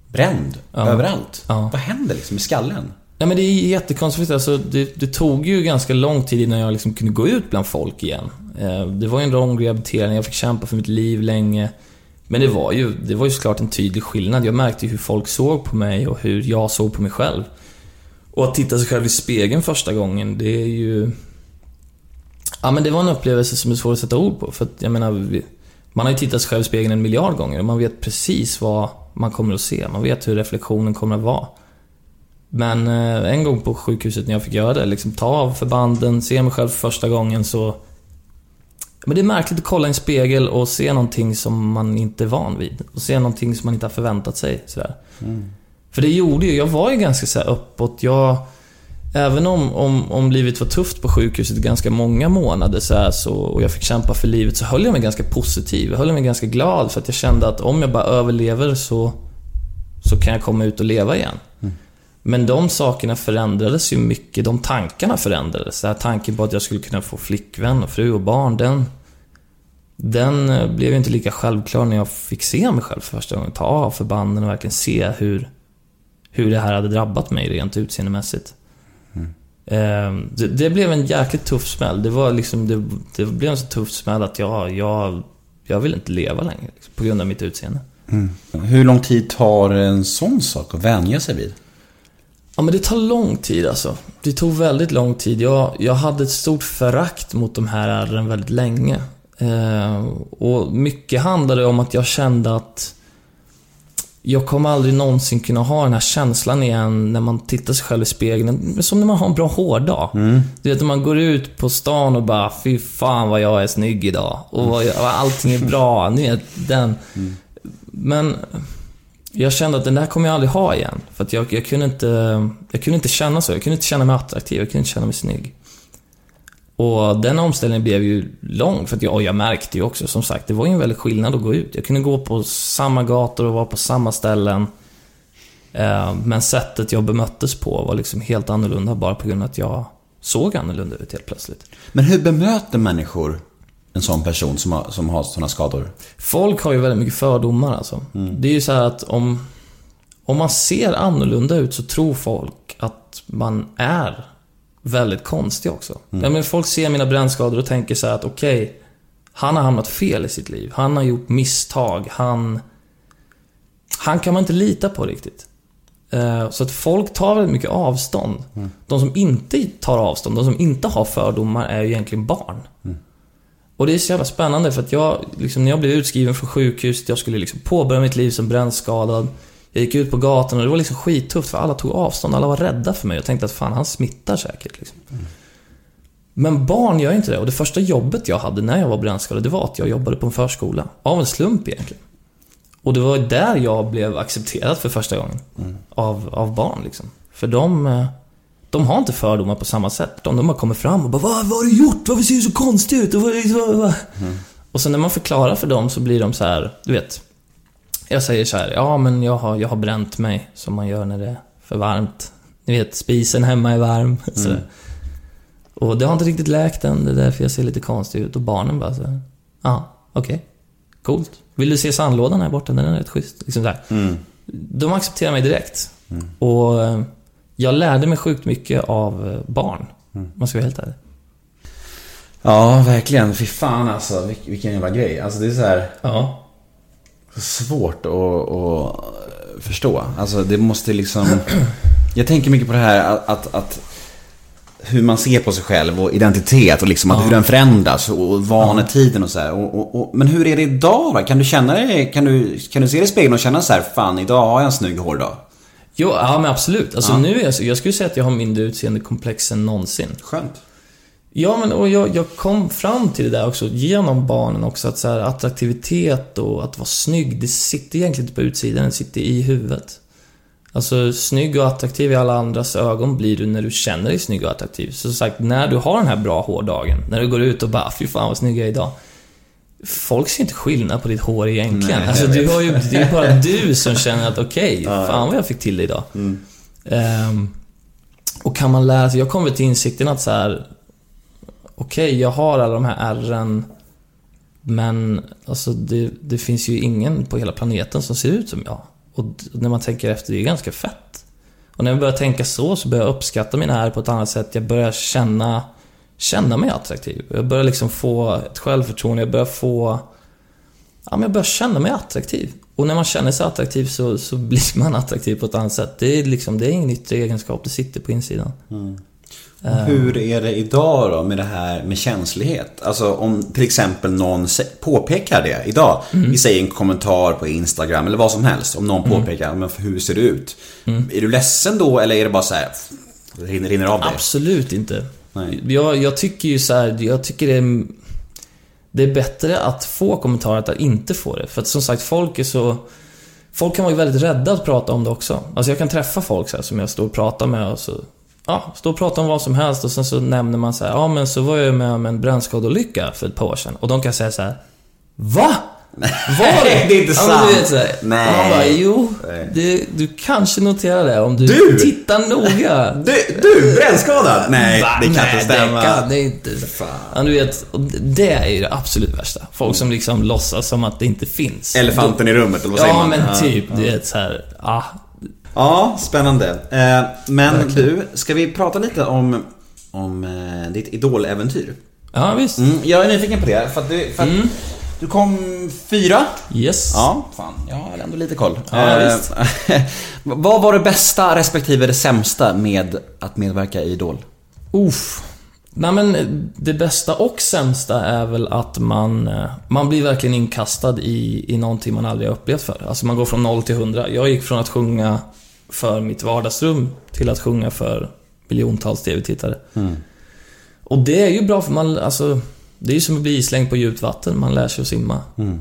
bränd överallt. Ja. Vad händer liksom i skallen? Nej men det är jättekonstigt. Alltså, det, det tog ju ganska lång tid innan jag liksom kunde gå ut bland folk igen. Eh, det var ju en lång rehabilitering, jag fick kämpa för mitt liv länge. Men det var ju, det var ju såklart en tydlig skillnad. Jag märkte ju hur folk såg på mig och hur jag såg på mig själv. Och att titta sig själv i spegeln första gången, det är ju... Ja men det var en upplevelse som är svår att sätta ord på. För att jag menar, man har ju tittat sig själv i spegeln en miljard gånger och man vet precis vad man kommer att se. Man vet hur reflektionen kommer att vara. Men eh, en gång på sjukhuset när jag fick göra det, liksom ta av förbanden, se mig själv för första gången så... Men det är märkligt att kolla i en spegel och se någonting som man inte är van vid. Och se någonting som man inte har förväntat sig. Sådär. För det gjorde ju, jag var ju ganska så här uppåt. Jag, även om, om, om livet var tufft på sjukhuset ganska många månader så här, så, och jag fick kämpa för livet så höll jag mig ganska positiv. Jag höll mig ganska glad för att jag kände att om jag bara överlever så, så kan jag komma ut och leva igen. Men de sakerna förändrades ju mycket. De tankarna förändrades. Den här tanken på att jag skulle kunna få flickvän och fru och barn, den... Den eh, blev ju inte lika självklar när jag fick se mig själv för första gången. Ta av förbanden och verkligen se hur, hur det här hade drabbat mig rent utseendemässigt. Eh, Det, det blev en jäkligt tuff smäll. Det var liksom, det, det blev en så tuff smäll att jag, jag, jag vill inte leva längre. Liksom, på grund av mitt utseende. Hur lång tid tar en sån sak att vänja sig vid? Ja men det tar lång tid alltså. Det tog väldigt lång tid. Jag, jag hade ett stort förakt mot de här ärren väldigt länge. Eh, och mycket handlade om att jag kände att jag kommer aldrig någonsin kunna ha den här känslan igen när man tittar sig själv i spegeln. Som när man har en bra hårdag. Du vet när man går ut på stan och bara Fy fan vad jag är snygg idag. Och vad jag, allting är bra. <laughs> Ni vet, den. Men jag kände att den där kommer jag aldrig ha igen. För att jag, jag, kunde inte, jag kunde inte känna så. Jag kunde inte känna mig attraktiv. Jag kunde inte känna mig snygg. Och den omställningen blev ju lång. För att jag, och jag märkte ju också, som sagt, det var ju en väldig skillnad att gå ut. Jag kunde gå på samma gator och vara på samma ställen. Eh, Men sättet jag bemöttes på var liksom helt annorlunda bara på grund av att jag såg annorlunda ut helt plötsligt. Men hur bemöter människor en sån person som har, som har såna skador? Folk har ju väldigt mycket fördomar alltså. Det är ju så här att om, om man ser annorlunda ut så tror folk att man är väldigt konstig också. Ja, men folk ser mina brännskador och tänker så här att okej, han har hamnat fel i sitt liv. Han har gjort misstag. Han... Han kan man inte lita på riktigt. Eh, Så att folk tar väldigt mycket avstånd. De som inte tar avstånd, de som inte har fördomar, är ju egentligen barn. Och det är så jävla spännande för att jag, liksom, när jag blev utskriven från sjukhus, jag skulle liksom påbörja mitt liv som brännskadad. Jag gick ut på gatan och det var liksom skittufft för alla tog avstånd, alla var rädda för mig. Jag tänkte att fan, han smittar säkert liksom. Men barn gör inte det. Och det första jobbet jag hade när jag var brännskadad, det var att jag jobbade på en förskola. Av en slump egentligen. Och det var där jag blev accepterad för första gången. Av, av barn liksom. För de, eh, de har inte fördomar på samma sätt. De, de har kommit fram och bara vad, vad har du gjort? Varför ser du så konstig ut? Och, vad, vad, vad? och sen när man förklarar för dem så blir de så här, du vet. Jag säger så här, ja men jag har, jag har bränt mig som man gör när det är för varmt. Ni vet, spisen hemma är varm. <laughs> Sådär. Och det har inte riktigt läkt än, det är därför jag ser lite konstig ut. Och barnen bara så här, ja, okej. Coolt. Vill du se sandlådan här borta? Den är rätt schysst. Liksom där. De accepterar mig direkt. Och eh, jag lärde mig sjukt mycket av eh, barn. om Man ska vara helt ärlig. Ja, verkligen. Fy fan alltså. Vil- Vilken jävla grej. Alltså det är så här. Ja. Svårt att, att förstå. Alltså det måste liksom... <clears throat> Jag tänker mycket på det här att, att, att hur man ser på sig själv och identitet och liksom att hur den förändras och vanetiden och så här. Och, och, och, men hur är det idag då? Kan du känna dig, kan du, kan du se dig i spegeln och känna så här, fan idag har jag en snygg hårdag? Jo, ja men absolut. Alltså Ja. nu är jag, jag skulle säga att jag har mindre utseendekomplex än någonsin. Skönt. Ja, men och jag, jag kom fram till det där också genom barnen också, att så här, attraktivitet och att vara snygg, det sitter egentligen inte på utsidan, det sitter i huvudet. Alltså, snygg och attraktiv i alla andras ögon blir du när du känner dig snygg och attraktiv. Så som sagt, när du har den här bra hårdagen, när du går ut och bara fy fan vad snygg jag är idag. Folk ser inte skillnad på ditt hår egentligen. Nej, alltså, du har ju, det är bara <laughs> du som känner att okej, fan vad jag fick till det idag. Ehm, och kan man lära sig, jag kom väl till insikten att så här. Okej, jag har alla de här ärren Men alltså det, det finns ju ingen på hela planeten som ser ut som jag. Och när man tänker efter, det är ganska fett. Och när jag börjar tänka så, så börjar jag uppskatta mina ärr på ett annat sätt. Jag börjar känna, känna mig attraktiv. Jag börjar liksom få ett självförtroende, jag börjar få... Ja, men jag börjar känna mig attraktiv. Och när man känner sig attraktiv så, så blir <laughs> man attraktiv på ett annat sätt. Det är liksom, det är ingen yttre egenskap, det sitter på insidan. Hur är det idag då med det här med känslighet? Alltså om till exempel någon påpekar det idag. Vi säger en kommentar på Instagram eller vad som helst. Om någon påpekar, men hur ser det ut? Är du ledsen då eller är det bara så här, rinner, rinner av dig? Absolut inte. Nej. Jag, jag tycker ju så här, jag tycker det är, det är bättre att få kommentarer än att inte få det. För att som sagt, folk är så... Folk kan vara väldigt rädda att prata om det också. Alltså jag kan träffa folk så här, som jag står och pratar med och så... Ja, står och pratar om vad som helst och sen så nämner man så här, ja men så var jag med om en brännskadeolycka för ett par år sedan. Och de kan säga så här, VA? Var det? <laughs> Det är inte ja, men du sant. vet, så här, Nej. Man bara, jo, det, du kanske noterar det om du, Du? tittar noga. <laughs> Du, du brännskadad? Nej, Va? det kan Nej, inte stämma. Det kan det inte. Ja, du vet, det är ju det absolut värsta. Folk som liksom låtsas som att det inte finns. Elefanten i rummet, eller vad säger Ja, man? men typ. Det är så här, ah, Ja, spännande. Eh, men du, ska vi prata lite om, om eh, ditt idoläventyr? Ja, visst. Mm, jag är nyfiken på det, för att du, för att du kom fyra. Yes. Ja, fan, jag har ändå lite koll. Ja, Eh, <laughs> vad var det bästa respektive det sämsta med att medverka i Idol? Uff. Nej men det bästa och sämsta är väl att man, eh, man blir verkligen inkastad i, i någonting man aldrig har upplevt förr. Alltså man går från 0 till 100. Jag gick från att sjunga för mitt vardagsrum till att sjunga för miljontals TV-tittare. Och det är ju bra för man, alltså, det är ju som att bli islängd på djupt vatten. Man lär sig att simma.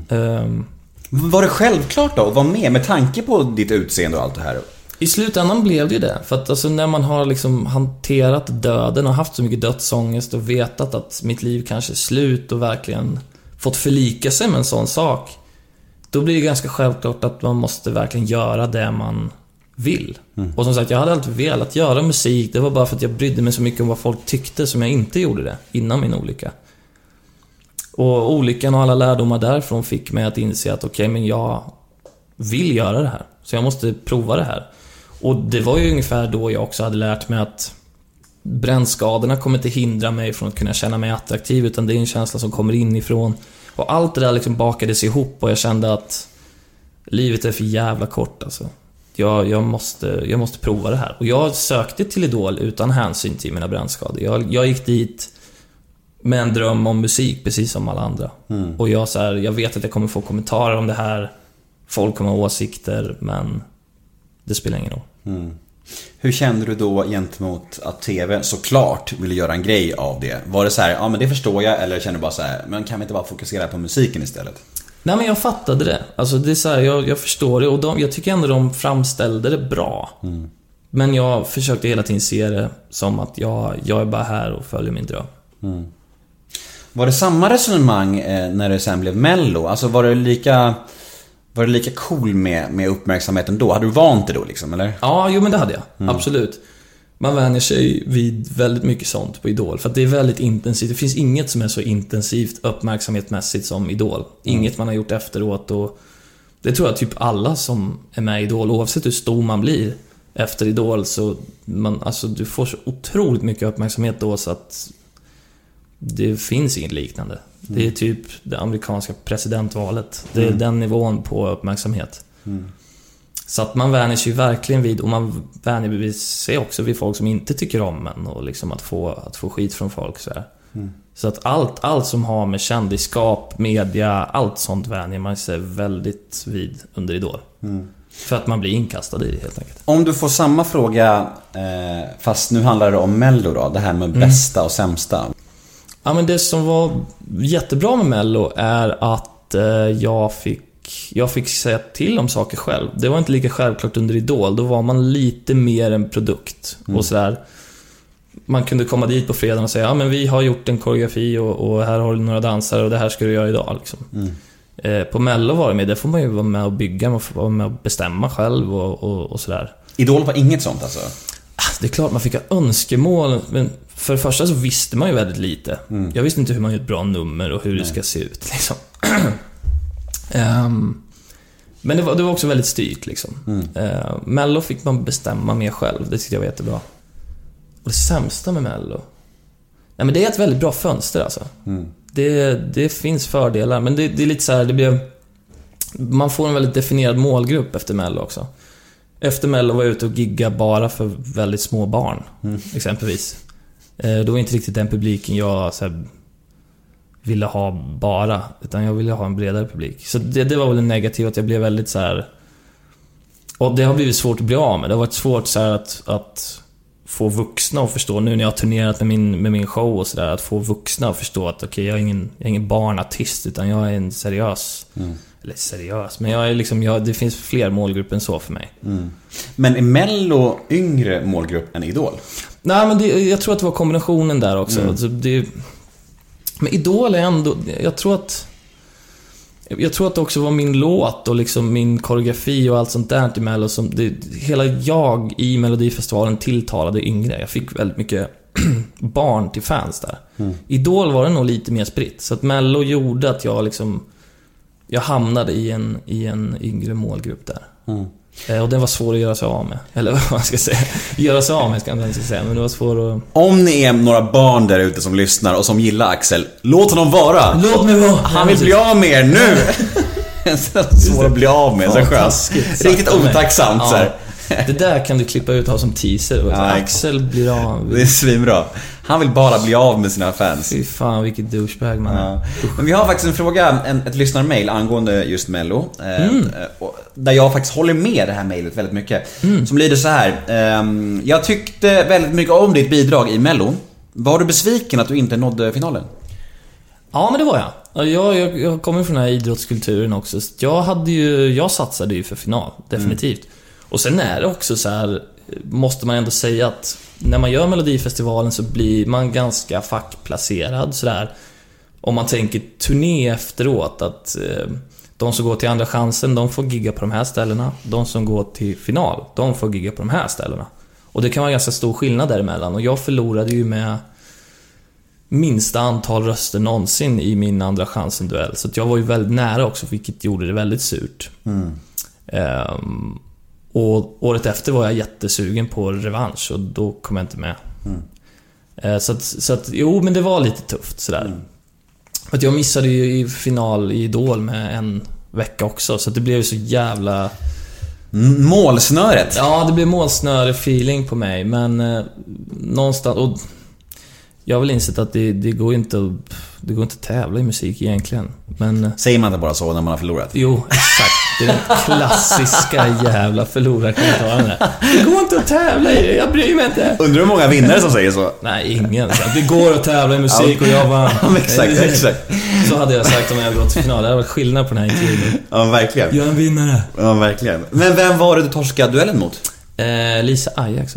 Ehm, Var det självklart då att vara med med tanke på ditt utseende och allt det här? I slutändan blev det ju det. För att alltså när man har liksom hanterat döden och haft så mycket dödsångest och vetat att mitt liv kanske är slut och verkligen fått förlika sig med en sån sak. Då blir det ganska självklart att man måste verkligen göra det man vill. Och som sagt, jag hade alltid velat göra musik. Det var bara för att jag brydde mig så mycket om vad folk tyckte som jag inte gjorde det innan min olycka. Och olyckan och alla lärdomar därifrån fick mig att inse att okej, men jag vill göra det här. Så jag måste prova det här. Och det var ju ungefär då jag också hade lärt mig att brännskadorna kommer inte hindra mig från att kunna känna mig attraktiv, utan det är en känsla som kommer inifrån. Och allt det där liksom bakades ihop och jag kände att livet är för jävla kort alltså. Jag, jag, måste, jag måste prova det här. Och jag sökte till Idol utan hänsyn till mina brännskador. Jag, jag gick dit med en dröm om musik, precis som alla andra. Och jag, så här, jag vet att jag kommer få kommentarer om det här. Folk kommer ha åsikter, men det spelar ingen roll. Hur kände du då gentemot att TV såklart ville göra en grej av det? Var det så här, ja men det förstår jag, eller kände du bara så här, men kan vi inte bara fokusera på musiken istället? Nej men jag fattade det. Alltså det är så här, jag, jag förstår det och de, jag tycker ändå de framställde det bra. Men jag försökte hela tiden se det som att jag, jag är bara här och följer min dröm. Var det samma resonemang eh, när det sen blev mello? Alltså var det lika, var det lika cool med, med uppmärksamheten då? Hade du vant dig då liksom, eller? Ja, jo men det hade jag. Absolut. Man vänjer sig vid väldigt mycket sånt på Idol. För att det är väldigt intensivt. Det finns inget som är så intensivt uppmärksamhetsmässigt som Idol. Inget man har gjort efteråt och... Det tror jag typ alla som är med i Idol, oavsett hur stor man blir efter Idol, så... Man, alltså, du får så otroligt mycket uppmärksamhet då så att... Det finns inget liknande. Det är typ det amerikanska presidentvalet. Det är den nivån på uppmärksamhet. Så att man vänjer sig verkligen vid, och man vänjer sig också vid folk som inte tycker om en och liksom att få, att få skit från folk så här. Så att allt, allt som har med kändisskap, media, allt sånt vänjer man sig väldigt vid under Idol. För att man blir inkastad i det helt enkelt. Om du får samma fråga, eh, fast nu handlar det om Mello då, det här med bästa och sämsta. Ja men det som var jättebra med Mello är att eh, jag fick jag fick säga till om saker själv. Det var inte lika självklart under Idol. Då var man lite mer en produkt. Och sådär. Man kunde komma dit på fredagen och säga ja men vi har gjort en koreografi och, och här har du några dansare och det här ska du göra idag. Liksom. Eh, på Mello var det med, där får man ju vara med och bygga, man får vara med och bestämma själv och, och, och sådär. Idol var inget sånt alltså? Det är klart man fick ha önskemål, men för det första så visste man ju väldigt lite. Jag visste inte hur man gör ett bra nummer och hur det ska se ut liksom. <clears throat> Ehm, men det var, det var också väldigt styrt liksom. Uh, Mello fick man bestämma mer själv, det tyckte jag var jättebra. Och det sämsta med Mello? Nej men det är ett väldigt bra fönster alltså. Det, det finns fördelar, men det, det är lite så här, det blev... Man får en väldigt definierad målgrupp efter Mello också. Efter Mello var jag ute och gigga bara för väldigt små barn, exempelvis. Eh, Det var inte riktigt den publiken jag här, ville ha bara, utan jag ville ha en bredare publik. Så det, det var väl en negativ, att jag blev väldigt så här. Och det har blivit svårt att bli av med. Det har varit svårt så här att, att få vuxna att förstå, nu när jag har turnerat med min, med min show och sådär, att få vuxna att förstå att okej, jag, är ingen, jag är ingen barnartist, utan jag är en seriös... Eller seriös, men jag är liksom, jag, det finns fler målgrupper än så för mig. Men är Mello yngre målgrupp än Idol? Nej, men det, jag tror att det var kombinationen där också. Alltså, det, men Idol är ändå... Jag tror att... Jag tror att det också var min låt och liksom min koreografi och allt sånt där till Mello som... Det, hela jag i Melodifestivalen tilltalade yngre. Jag fick väldigt mycket <clears throat> barn till fans där. Idol var det nog lite mer spritt. Så att Mello gjorde att jag liksom... Jag hamnade i en, i en yngre målgrupp där. Eh, Och den var svår att göra sig av med. Eller <laughs> vad man ska säga. Göra sig av med ska jag inte säga, men det var svår att... Om ni är några barn där ute som lyssnar och som gillar Axel, låt honom vara! Låt mig vara! Han vill bli av med er nu! <laughs> Svår att bli av med, så Ja, skönt. Riktigt otacksamt så här. Det där kan du klippa ut och ha som teaser. <laughs> Ja, Axel blir av. Det är svinbra. Han vill bara bli av med sina fans. Fy fan vilket douchebag man. Ja. Men vi har faktiskt en fråga, en, ett lyssnarmail angående just Mello. Eh, Mm. eh, där jag faktiskt håller med det här mailet väldigt mycket. Mm. Som lyder så här. ehm, jag tyckte väldigt mycket om ditt bidrag i Mello. Var du besviken att du inte nådde finalen? Ja, men det var jag. Ja, Jag, jag, jag kommer från den här idrottskulturen också. Så jag hade ju, jag satsade ju för final, definitivt. Och sen är det också så här, måste man ändå säga att när man gör Melodifestivalen så blir man ganska fackplacerad sådär. Om man tänker turné efteråt, att eh, de som går till Andra chansen, de får gigga på de här ställena. De som går till final, de får gigga på de här ställena. Och det kan vara ganska stor skillnad däremellan. Och jag förlorade ju med minsta antal röster någonsin i min Andra chansen-duell. Så jag var ju väldigt nära också, vilket gjorde det väldigt surt. Ehm, och året efter var jag jättesugen på revansch och då kom jag inte med. Eh, så, att, så att, jo men det var lite tufft sådär. För att jag missade ju i final i Idol med en vecka också, så det blev ju så jävla... Målsnöret. Ja, det blev målsnöre-feeling på mig, men eh, någonstans... Och jag har väl insett att det, det går inte att... Det går inte att tävla i musik egentligen. Men... Säger man inte bara så när man har förlorat? Jo, exakt. Det är den klassiska jävla förlorarkommentaren där. Det går inte att tävla i det, jag bryr mig inte. Undrar hur många vinnare som säger så? Nej, ingen. Det går att tävla i musik och jag vann. Ja, <laughs> exakt, exakt. Så hade jag sagt om jag hade gått till final. Det hade varit skillnad på den här intervjun. Ja, verkligen. Jag är en vinnare. Ja, verkligen. Men vem var det du torskade duellen mot? Eh, Lisa Ajax.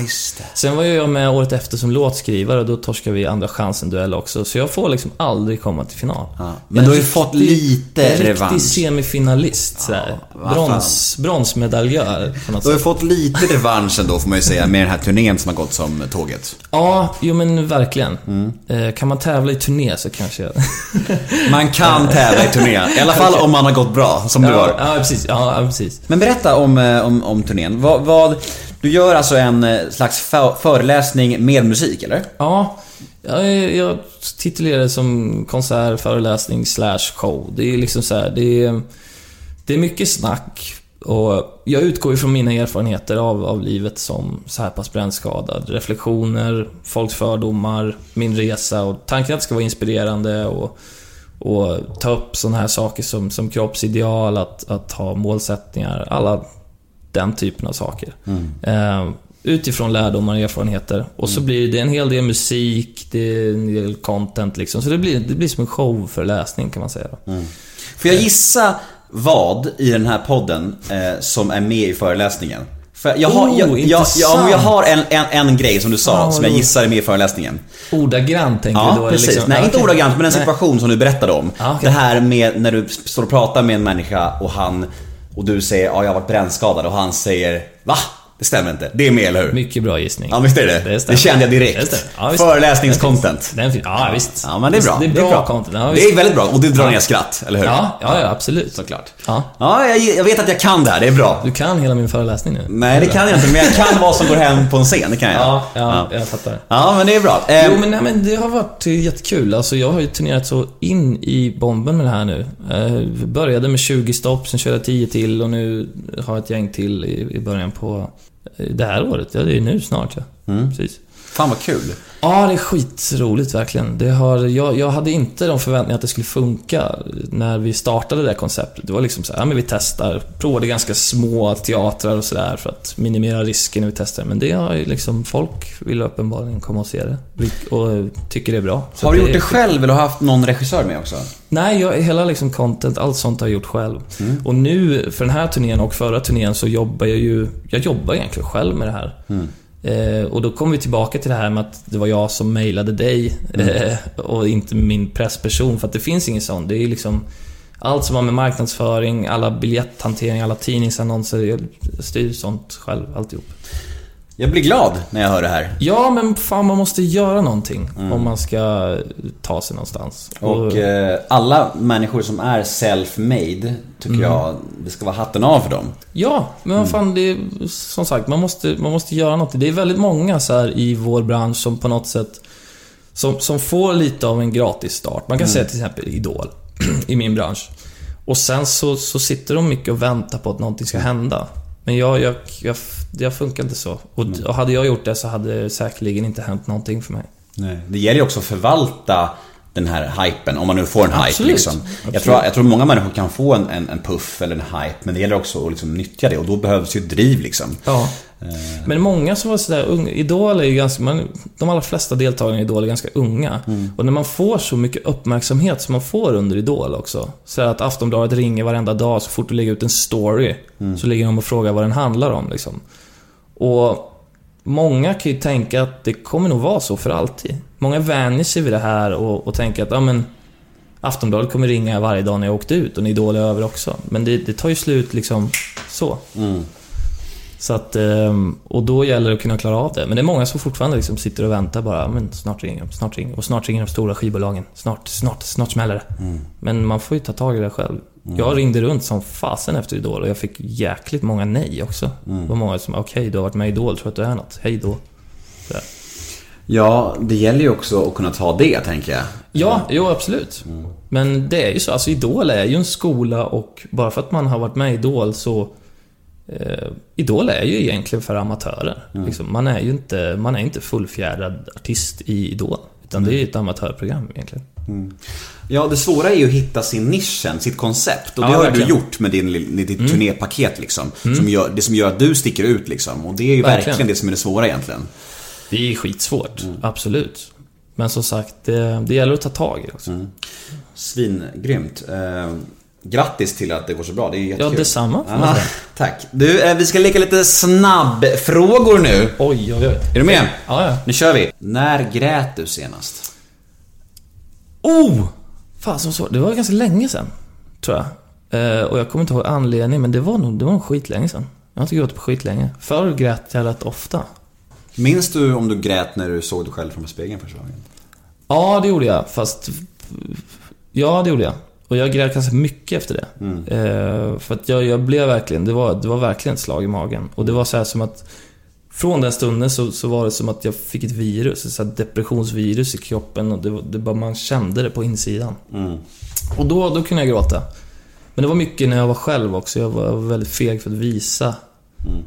Just det. Sen var jag med året efter som låtskrivare och då torskade vi andra chansen-duell också. Så jag får liksom aldrig komma till final. Ja. Men du har ju fått lite en revansch. riktig semifinalist vad Brons, bronsmedaljör på något Du har ju fått lite revansch ändå får man ju säga med den här turnén som har gått som tåget. Ja, jo men verkligen. Mm. Eh, kan man tävla i turné så kanske jag... <laughs> Man kan tävla i turné. I alla fall om man har gått bra, som du ja, har. ja, precis. Ja, ja, precis. Men berätta om, eh, om, om turnén. Vad, vad, du gör alltså en eh, slags föreläsning med musik, eller? Ja, Jag, jag titulerar det som konsert, föreläsning, slash show. Det är liksom så här, det är, det är mycket snack. Och jag utgår ifrån mina erfarenheter av, av livet som så här pass brännskadad. Reflektioner, folks fördomar, min resa och tanken att det ska vara inspirerande och, och ta upp sådana här saker som, som kroppsideal, att, att ha målsättningar, alla den typen av saker. Eh, utifrån lärdomar och erfarenheter. Och så blir det en hel del musik, det är en del content liksom. Så det blir, det blir som en showföreläsning kan man säga. Då. Får jag gissa vad i den här podden eh, som är med i föreläsningen? För jag har, Oh, jag, jag, jag, jag har en, en, en grej som du sa, Ah, vad som jag gissar är med i föreläsningen. Ordagrant tänker Ja, du då? precis. Liksom, Nej, Ja, inte ordagrant, men en Nej. situation som du berättade om. Ja, okej. Det här med när du står och pratar med en människa och han och du säger ja, jag har varit brännskadad och han säger va? Det stämmer inte. Det är med, eller hur? Mycket bra gissning. Ja, visst är det? Det stämmer. kände jag direkt. Det. Ja. Föreläsningscontent. Den Ja, visst. Ja, men det är bra. Det är bra bra. content. Ja, det är väldigt bra och det drar ner skratt, eller hur? Ja, ja, ja, absolut. Såklart. Ja. Ja, jag, jag vet att jag kan det här, det är bra. Du kan hela min föreläsning nu. Nej, det kan jag inte, men jag kan vad som går hem på en scen, det kan jag. Ja, ja, jag fattar. Ja, men det är bra. Eh, Jo, men, nej, men det har varit jättekul. Alltså, jag har ju turnerat så in i bomben med det här nu. Eh, började med 20 stopp, sen körde jag 10 till och nu har jag ett gäng till i, i början på det här året. Ja, det är nu snart ja. Mm. Precis. Fan vad kul. Ja, det är skitroligt verkligen. Det har, jag, jag hade inte de förväntningarna att det skulle funka när vi startade det här konceptet. Det var liksom så här, ja men vi testar. Provade ganska små teatrar och sådär för att minimera risken när vi testar. Men det har ju liksom, folk vill uppenbarligen komma och se det. Och tycker det är bra. Så Har du gjort det själv eller har haft någon regissör med också? Nej, jag, hela liksom content, allt sånt har jag gjort själv. Mm. Och nu, för den här turnén och förra turnén, så jobbar jag ju... Jag jobbar egentligen själv med det här. Mm. Eh, och då kommer vi tillbaka till det här med att det var jag som mejlade dig Mm. eh, och inte min pressperson. För att det finns ingen sån. Det är liksom... Allt som har med marknadsföring, alla biljetthantering, alla tidningsannonser. Jag styr sånt själv, alltihop. Jag blir glad när jag hör det här. Ja, men fan man måste göra någonting om man ska ta sig någonstans. Mm. Och eh, alla människor som är self-made, tycker Mm. jag, det ska vara hatten av för dem. Ja, men vad fan, det är, som sagt, man måste, man måste göra något. Det är väldigt många så här i vår bransch som på något sätt som, som får lite av en gratis start. Man kan säga till exempel Idol <clears throat> i min bransch. Och sen så, så sitter de mycket och väntar på att någonting ska hända. Men jag, jag, jag, det funkar inte så. Och, och hade jag gjort det så hade det säkerligen inte hänt någonting för mig. Nej. Det gäller ju också att förvalta den här hypen, om man nu får en hype Absolut. liksom. Jag tror, jag tror många människor kan få en, en, en puff eller en hype, men det gäller också att liksom nyttja det och då behövs ju driv liksom. Ja. Men många som var sådär unga, Idol är ju ganska, man, de allra flesta deltagarna i Idol är ganska unga. Och när man får så mycket uppmärksamhet som man får under Idol också. Så att Aftonbladet ringer varenda dag så fort du lägger ut en story. Så ligger de och frågar vad den handlar om liksom. Och Många kan ju tänka att det kommer nog vara så för alltid. Många vänjer sig vid det här och, och tänker att, ja men Aftonbladet kommer ringa varje dag när jag åkt ut och Idol är över också. Men det, det tar ju slut liksom så. Så att, ehm, och då gäller det att kunna klara av det. Men det är många som fortfarande liksom sitter och väntar bara, men snart ringer de, snart ringer de. Och snart ringer de stora skivbolagen. Snart, snart, snart smäller det. Men man får ju ta tag i det själv. Jag ringde runt som fasen efter Idol och jag fick jäkligt många nej också. Det var många som, okej du har varit med i Idol, tror att du är något. Hej då. Ja, det gäller ju också att kunna ta det, tänker jag. Ja, jo absolut. Men det är ju så, alltså Idol är ju en skola och bara för att man har varit med i Idol så eh, Idol är ju egentligen för amatörer. Liksom, man är ju inte, man är inte fullfjädrad artist i Idol. Utan det är ju ett amatörprogram egentligen. Ja, det svåra är ju att hitta sin nischen, sitt koncept. Och det Ja, har verkligen. Mm. du gjort med din, ditt turnépaket liksom. Som gör, det som gör att du sticker ut liksom. Och det är ju Verkligen. verkligen, det som är det svåra egentligen. Det är skitsvårt, absolut. Men som sagt, det, det gäller att ta tag i det också. Svingrymt. Grattis till att det går så bra, det är ju Ja, jättekul. detsamma får man säga. <laughs> tack. Du, eh, vi ska leka lite snabbfrågor nu. Oj, oj, oj. Är du med? Ja, ja. Nu kör vi. När grät du senast? Oh! Fan så svårt. Det var ganska länge sedan, tror jag. Eh, och jag kommer inte ihåg anledningen, men det var nog, det var nog skitlänge sedan. Jag har inte gråtit på skitlänge. Förr grät jag rätt ofta. Minns du om du grät när du såg dig själv från spegeln första gången? Ja, det gjorde jag, fast... Ja, det gjorde jag. Och jag grät ganska mycket efter det. Eh, för att jag, jag blev verkligen, det var, det var verkligen ett slag i magen. Och det var så här som att från den stunden så, så var det som att jag fick ett virus, ett depressionsvirus i kroppen och det, det bara, man kände det på insidan. Mm. Och då, då kunde jag gråta. Men det var mycket när jag var själv också. Jag var väldigt feg för att visa. Mm.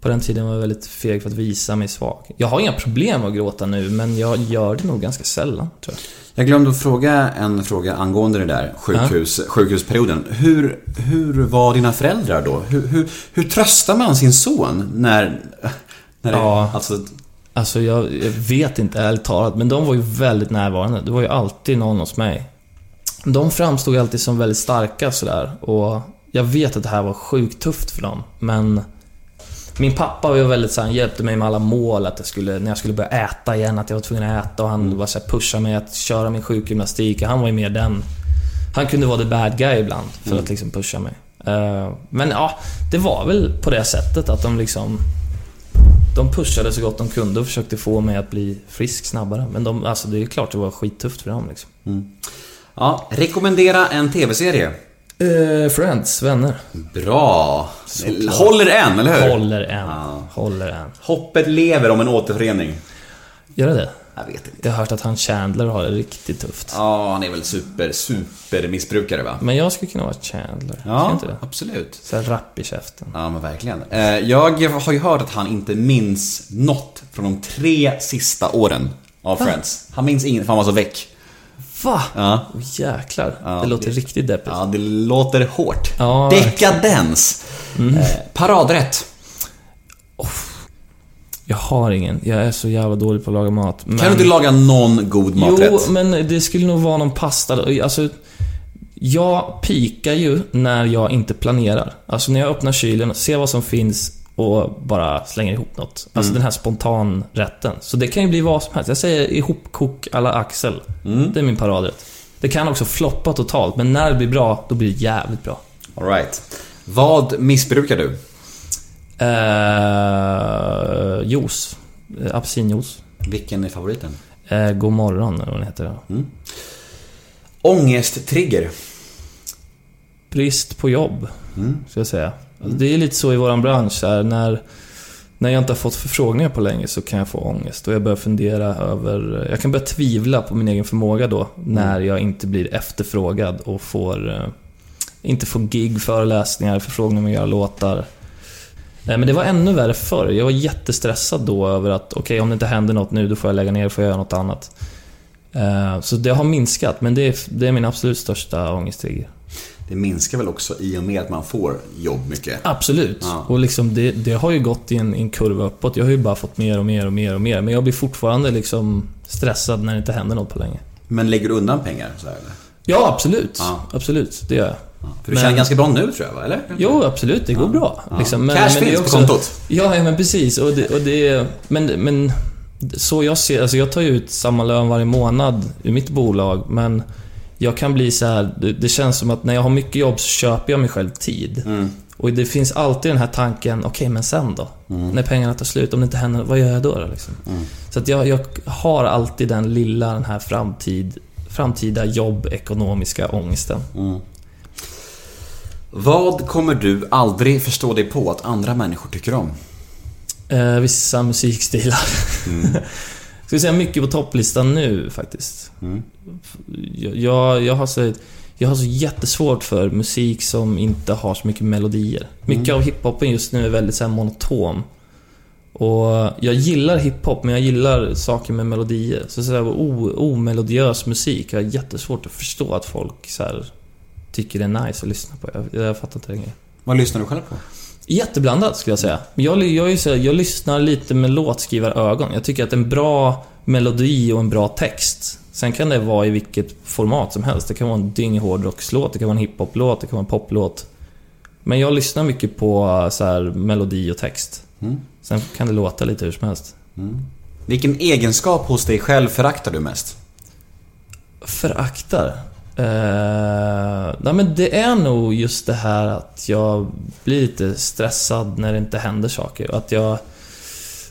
På den tiden var jag väldigt feg för att visa mig svag. Jag har inga problem med att gråta nu, men jag gör det nog ganska sällan, tror jag. Jag glömde att fråga en fråga angående det där sjukhus, sjukhusperioden. Hur, hur var dina föräldrar då? Hur, hur, hur tröstar man sin son när... när det, Ja. Alltså, Alltså jag, jag vet inte ärligt talat, men de var ju väldigt närvarande. Det var ju alltid någon hos mig. De framstod alltid som väldigt starka sådär. Och jag vet att det här var sjukt tufft för dem, men... Min pappa var väldigt så han hjälpte mig med alla mål, att jag skulle, när jag skulle börja äta igen, att jag var tvungen att äta och han var så här, pushade mig att köra min sjukgymnastik. Han var ju mer den... Han kunde vara the bad guy ibland, för att liksom pusha mig. Eh, men ja, det var väl på det sättet att de liksom... De pushade så gott de kunde och försökte få mig att bli frisk snabbare. Men de, alltså det är klart det var skittufft för dem liksom. ja, rekommendera en TV-serie. Eh, Friends, vänner. Bra! Såklart. Håller än, eller hur? Håller en. Ja. Håller en. Hoppet lever om en återförening. Gör det det? Jag vet inte. Jag har hört att han Chandler har det riktigt tufft. Ja, han är väl super, super missbrukare va? Men jag skulle kunna vara Chandler. Ja, inte det? absolut. Så här rapp i käften. Ja, men verkligen. Eh, Jag har ju hört att han inte minns något från de tre sista åren av Friends. Han minns inget, för han var så väck. Va? Ja. Åh, jäklar. Ja, det låter det- riktigt deppigt. Ja, det låter hårt. Ja, Dekadens. Eh, paradrätt. Jag har ingen. Jag är så jävla dålig på att laga mat. Men... Kan du inte laga någon god maträtt? Jo, men det skulle nog vara någon pasta. Alltså, jag pikar ju när jag inte planerar. Alltså när jag öppnar kylen, ser vad som finns och bara slänger ihop något. Alltså den här spontanrätten. Så det kan ju bli vad som helst. Jag säger ihopkok alla Axel. Det är min paradrätt. Det kan också floppa totalt, men när det blir bra, då blir det jävligt bra. All right. Vad missbrukar du? Eh, juice. Eh, Apelsinjuice. Vilken är favoriten? Eh, god morgon, eller vad den heter. Ångesttrigger. brist på jobb, ska jag säga. Alltså, det är lite så i våran bransch, här, när, när jag inte har fått förfrågningar på länge så kan jag få ångest. Och jag börjar fundera över... Jag kan börja tvivla på min egen förmåga då, när jag inte blir efterfrågad och får... Eh, inte får gig, föreläsningar, förfrågningar om att göra låtar. Nej, men det var ännu värre förr. Jag var jättestressad då över att okej, om det inte händer något nu, då får jag lägga ner, får jag göra något annat. Eh, Så det har minskat, men det är, det är min absolut största ångesttrigger. Det minskar väl också i och med att man får jobb mycket. Absolut. Ja. Och liksom det, det har ju gått i en, en kurva uppåt. Jag har ju bara fått mer och mer och mer och mer. Men jag blir fortfarande liksom stressad när det inte händer något på länge. Men lägger du undan pengar? Så här, eller? Ja, absolut. Ja. Absolut, det gör jag. För du Men- känner ganska bra nu tror jag, eller? Jo, absolut. Det går bra. Liksom. Cash det är finns på kontot. Ja, ja, men precis. Och det, och det, men, men så jag ser alltså jag tar ju ut samma lön varje månad i mitt bolag, men jag kan bli så här. Det, det känns som att när jag har mycket jobb så köper jag mig själv tid. Mm. Och det finns alltid den här tanken, okej men sen då? När pengarna tar slut, om det inte händer, vad gör jag då? då liksom? Så att jag, jag har alltid den lilla, den här framtid, framtida jobb-ekonomiska ångesten. Vad kommer du aldrig förstå dig på att andra människor tycker om? Eh, vissa musikstilar. <laughs> Ska säga mycket på topplistan nu faktiskt. Jag, jag, jag, har så, jag har så jättesvårt för musik som inte har så mycket melodier. Mycket av hiphopen just nu är väldigt så här monoton. Och jag gillar hiphop, men jag gillar saker med melodier. Så, så här, o, omelodiös musik, jag har jättesvårt att förstå att folk så här, tycker det är nice att lyssna på. Jag, jag fattar inte det. Vad lyssnar du själv på? Jätteblandat skulle jag säga. Jag, jag, är så här, jag lyssnar lite med låtskrivarögon. Jag tycker att en bra melodi och en bra text. Sen kan det vara i vilket format som helst. Det kan vara en dynghårdrockslåt, det kan vara en hiphoplåt, det kan vara en poplåt. Men jag lyssnar mycket på så här, melodi och text. Mm. Sen kan det låta lite hur som helst. Vilken egenskap hos dig själv föraktar du mest? Föraktar? Eh, nej men det är nog just det här att jag blir lite stressad när det inte händer saker. Att jag...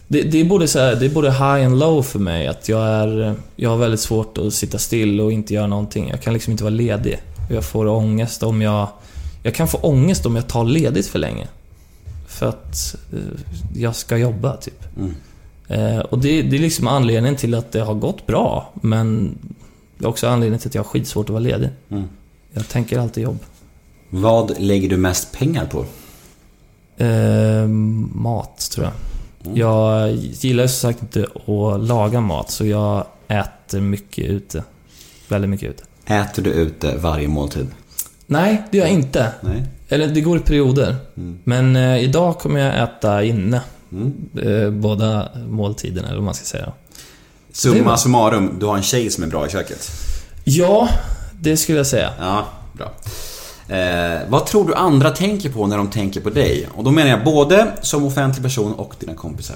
Det, det, är både så här, det är både high and low för mig. Att jag är... Jag har väldigt svårt att sitta still och inte göra någonting. Jag kan liksom inte vara ledig. Jag får ångest om jag... Jag kan få ångest om jag tar ledigt för länge. för att eh, jag ska jobba, typ. Mm. Eh, och det, det är liksom anledningen till att det har gått bra, men det är också anledningen till att jag har skitsvårt att vara ledig. Mm. Jag tänker alltid jobb. Vad lägger du mest pengar på? Eh, mat, tror jag. Mm. Jag gillar ju som sagt inte att laga mat, så jag äter mycket ute. Väldigt mycket ute. Äter du ute varje måltid? Nej, det gör jag inte. Nej. Eller det går i perioder. Mm. Men eh, idag kommer jag äta inne. Mm. Eh, båda måltiderna, eller vad man ska säga. Summa summarum, du har en tjej som är bra i köket. Ja, det skulle jag säga. Ja, bra. Eh, vad tror du andra tänker på när de tänker på dig? Och då menar jag både som offentlig person och dina kompisar.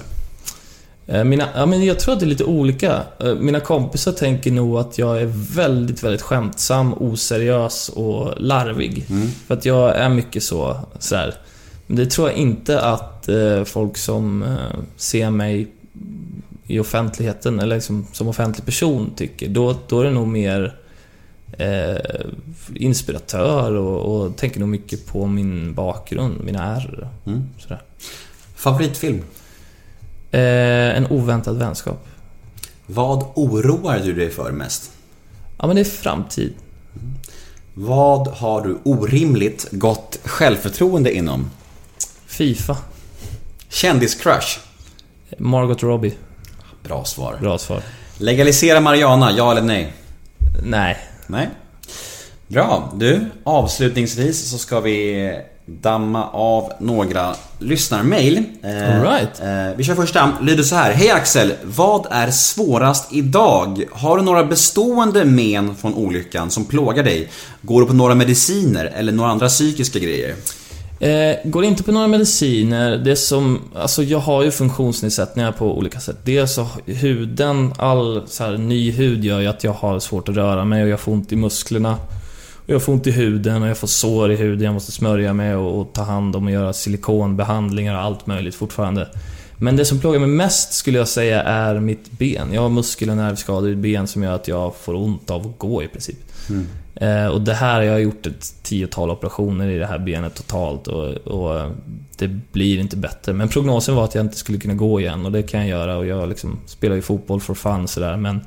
Eh, Mina, ja, men jag tror att det är lite olika. Eh, Mina kompisar tänker nog att jag är väldigt, väldigt skämtsam, oseriös och larvig. För att jag är mycket så, sådär. Men det tror jag inte att eh, folk som ser mig i offentligheten, eller liksom, som offentlig person tycker. Då, då är det nog mer eh, inspiratör och, och tänker nog mycket på min bakgrund, mina ärr. Mm. Sådär. Favoritfilm? Eh, en oväntad vänskap. Vad oroar du dig för mest? Ja, men det är framtid. Vad har du orimligt gott självförtroende inom? Fifa. Kändiscrush? Margot Robbie. Bra svar. Bra svar. Legalisera Mariana, ja eller nej? Nej. Nej. Bra. Du, avslutningsvis så ska vi damma av några lyssnarmail. Eh, All right. eh, vi kör första. Lyder så här. Hej Axel! Vad är svårast idag? Har du några bestående men från olyckan som plågar dig? Går du på några mediciner eller några andra psykiska grejer? Eh, går inte på några mediciner. Det som, alltså jag har ju funktionsnedsättningar på olika sätt. Dels så huden, all så här, ny hud gör ju att jag har svårt att röra mig och jag får ont i musklerna. Och jag får ont i huden och jag får sår i huden jag måste smörja mig och, och ta hand om och göra silikonbehandlingar och allt möjligt fortfarande. Men det som plågar mig mest skulle jag säga är mitt ben. Jag har muskel och nervskador i ben som gör att jag får ont av att gå i princip. Eh, och det här, jag har gjort ett tiotal operationer i det här benet totalt och, och det blir inte bättre. Men prognosen var att jag inte skulle kunna gå igen och det kan jag göra och jag liksom spelar ju fotboll for fun sådär men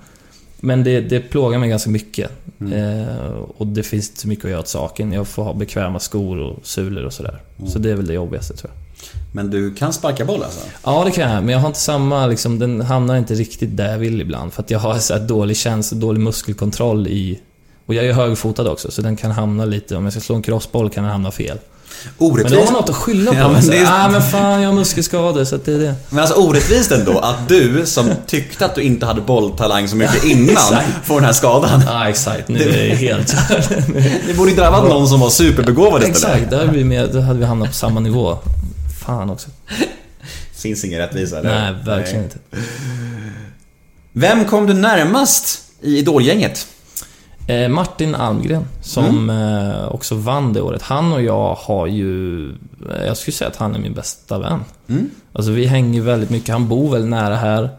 men det, det plågar mig ganska mycket. Eh, och det finns inte så mycket att göra åt saken. Jag får ha bekväma skor och sulor och sådär. Så det är väl det jobbigaste tror jag. Men du kan sparka boll alltså? Ja, det kan jag. Men jag har inte samma, liksom, den hamnar inte riktigt där jag vill ibland. För att jag har så dålig känsla, dålig muskelkontroll i... Och jag är högerfotad också, så den kan hamna lite... Om jag ska slå en crossboll kan den hamna fel. Men då Orättvist. har man något att skylla på. Ja, men det är- Ah, men fan, jag har muskelskador, så det är det. Men alltså orättvist ändå att du som tyckte att du inte hade bolltalang så mycket <laughs> innan får den här skadan. Ja, exakt. Nu är det helt... <laughs> Det borde ju drabbat någon som var superbegåvad istället. exakt, där blir med, då hade vi hamnat på samma nivå. Fan också. Finns ingen rättvisa eller? Nej, verkligen Nej. inte. Vem kom du närmast i Idolgänget? Eh, Martin Almgren, som eh, också vann det året. Han och jag har ju... eh, Jag skulle säga att han är min bästa vän. Mm. Alltså vi hänger väldigt mycket. Han bor väldigt nära här.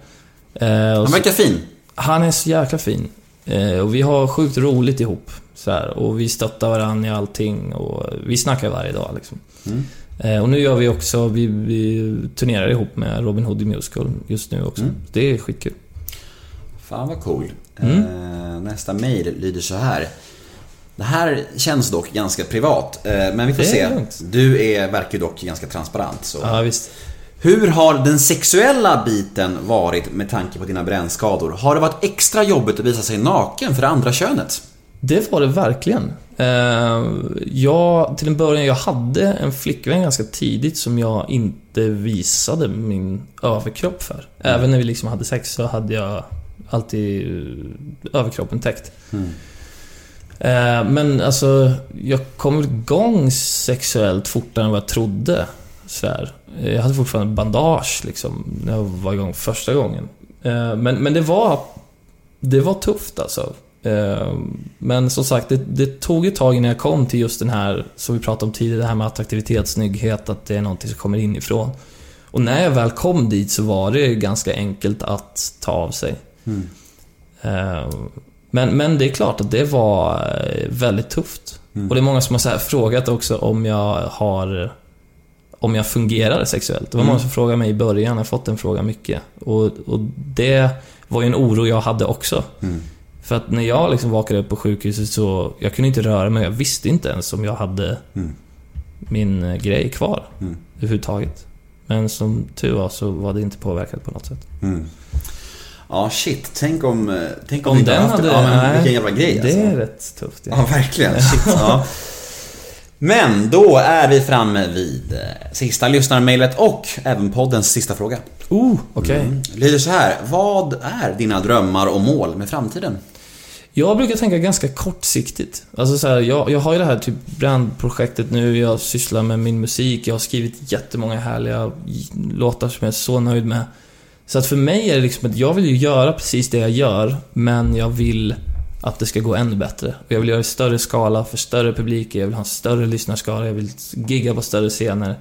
Han verkar fin. han är så jäkla fin. Och vi har sjukt roligt ihop. Så här, och vi stöttar varandra i allting. Och vi snackar varje dag liksom. Mm. Och nu gör vi också... Vi, vi turnerar ihop med Robin Hood i Musical just nu också. Mm. Det är skitkul. Fan vad cool. Mm. Eh, nästa mail lyder så här. Det här känns dock ganska privat, eh, men vi får se. lugnt. Du är, verkar ju dock ganska transparent. Så. Ja, visst. Hur har den sexuella biten varit med tanke på dina brännskador? Har det varit extra jobbigt att visa sig naken för det andra könet? Det var det verkligen. Eh, jag, till en början, jag hade en flickvän ganska tidigt som jag inte visade min överkropp för. Även när vi liksom hade sex så hade jag alltid eh, överkroppen täckt. Eh, men alltså, jag kom igång sexuellt fortare än vad jag trodde. Så här. Jag hade fortfarande bandage liksom, när jag var igång första gången. Eh, men, men det var... Det var tufft alltså. Men som sagt, det, det tog ett tag innan jag kom till just den här, som vi pratade om tidigare, det här med attraktivitet, snygghet, att det är någonting som kommer inifrån. Och när jag väl kom dit så var det ganska enkelt att ta av sig. Eh, Men, men det är klart att det var eh, väldigt tufft. Och det är många som har frågat också om jag har om jag fungerar sexuellt. Det var Mm. många som frågade mig i början, jag har fått den frågan mycket. Och, och det var ju en oro jag hade också. Mm. För att när jag liksom vaknade upp på sjukhuset så, jag kunde inte röra mig, jag visste inte ens om jag hade Mm. min eh, grej kvar Mm. överhuvudtaget. Men som tur var så var det inte påverkat på något sätt. Ja, shit. Tänk om... eh, Tänk om, Om den det. hade- Ja, men vilken jävla grej Det alltså. är rätt tufft. Ja. Ja, verkligen. <laughs> Shit, ja. Men då är vi framme vid eh, sista lyssnarmailet och även poddens sista fråga. Oh, okej. Mm. Lyder så här. Vad är dina drömmar och mål med framtiden? Jag brukar tänka ganska kortsiktigt. Alltså så här, jag, jag har ju det här typ brandprojektet nu, jag sysslar med min musik, jag har skrivit jättemånga härliga låtar som jag är så nöjd med. Så att för mig är det liksom att jag vill ju göra precis det jag gör, men jag vill att det ska gå ännu bättre. Och jag vill göra det i större skala, för större publiker, jag vill ha en större lyssnarskara, jag vill gigga på större scener.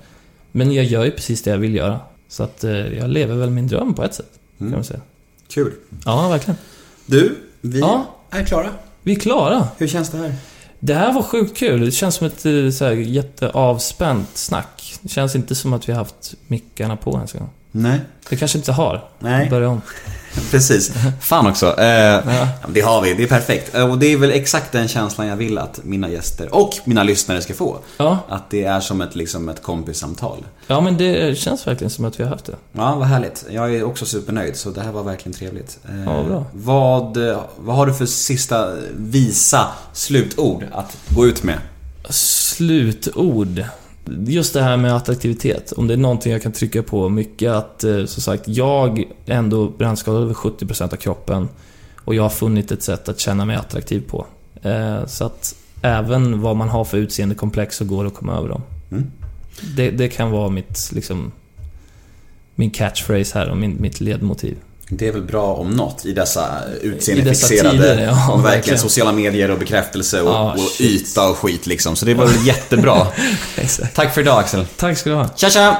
Men jag gör ju precis det jag vill göra. Så att eh, jag lever väl min dröm på ett sätt, kan man säga. Kul. Ja, verkligen. Du, vi Ja. är klara. Vi är klara. Hur känns det här? Det här var sjukt kul. Det känns som ett eh, så här, jätteavspänt snack. Det känns inte som att vi har haft mickarna på ens en gång. Nej. Det kanske inte har. Nej. Börja om. <laughs> Precis. Fan också. Eh, Ja. det har vi, det är perfekt. Eh, Och det är väl exakt den känslan jag vill att mina gäster och mina lyssnare ska få. Ja, Att det är som ett, liksom ett kompissamtal. ja, men det känns verkligen som att vi har haft det. Ja, vad härligt. Jag är också supernöjd, så det här var verkligen trevligt. Eh, Ja, bra. Vad, eh, vad har du för sista visa slutord att gå ut med? Slutord. Just det här med attraktivitet. Om det är någonting jag kan trycka på mycket att, eh, som sagt, jag är ändå brandskadad över 70% av kroppen. Och jag har funnit ett sätt att känna mig attraktiv på. Eh, Så att även vad man har för utseendekomplex så går det att komma över dem. Mm. Det, det kan vara mitt, liksom, min catchphrase här och min, mitt ledmotiv. Det är väl bra om något i dessa I utseendefixerade, dessa tider, ja, verkligen verkligen. sociala medier och bekräftelse och, Ah, och yta och skit liksom. Så det var väl jättebra. <laughs> Tack för idag Axel. Tack ska du ha. Tja tja!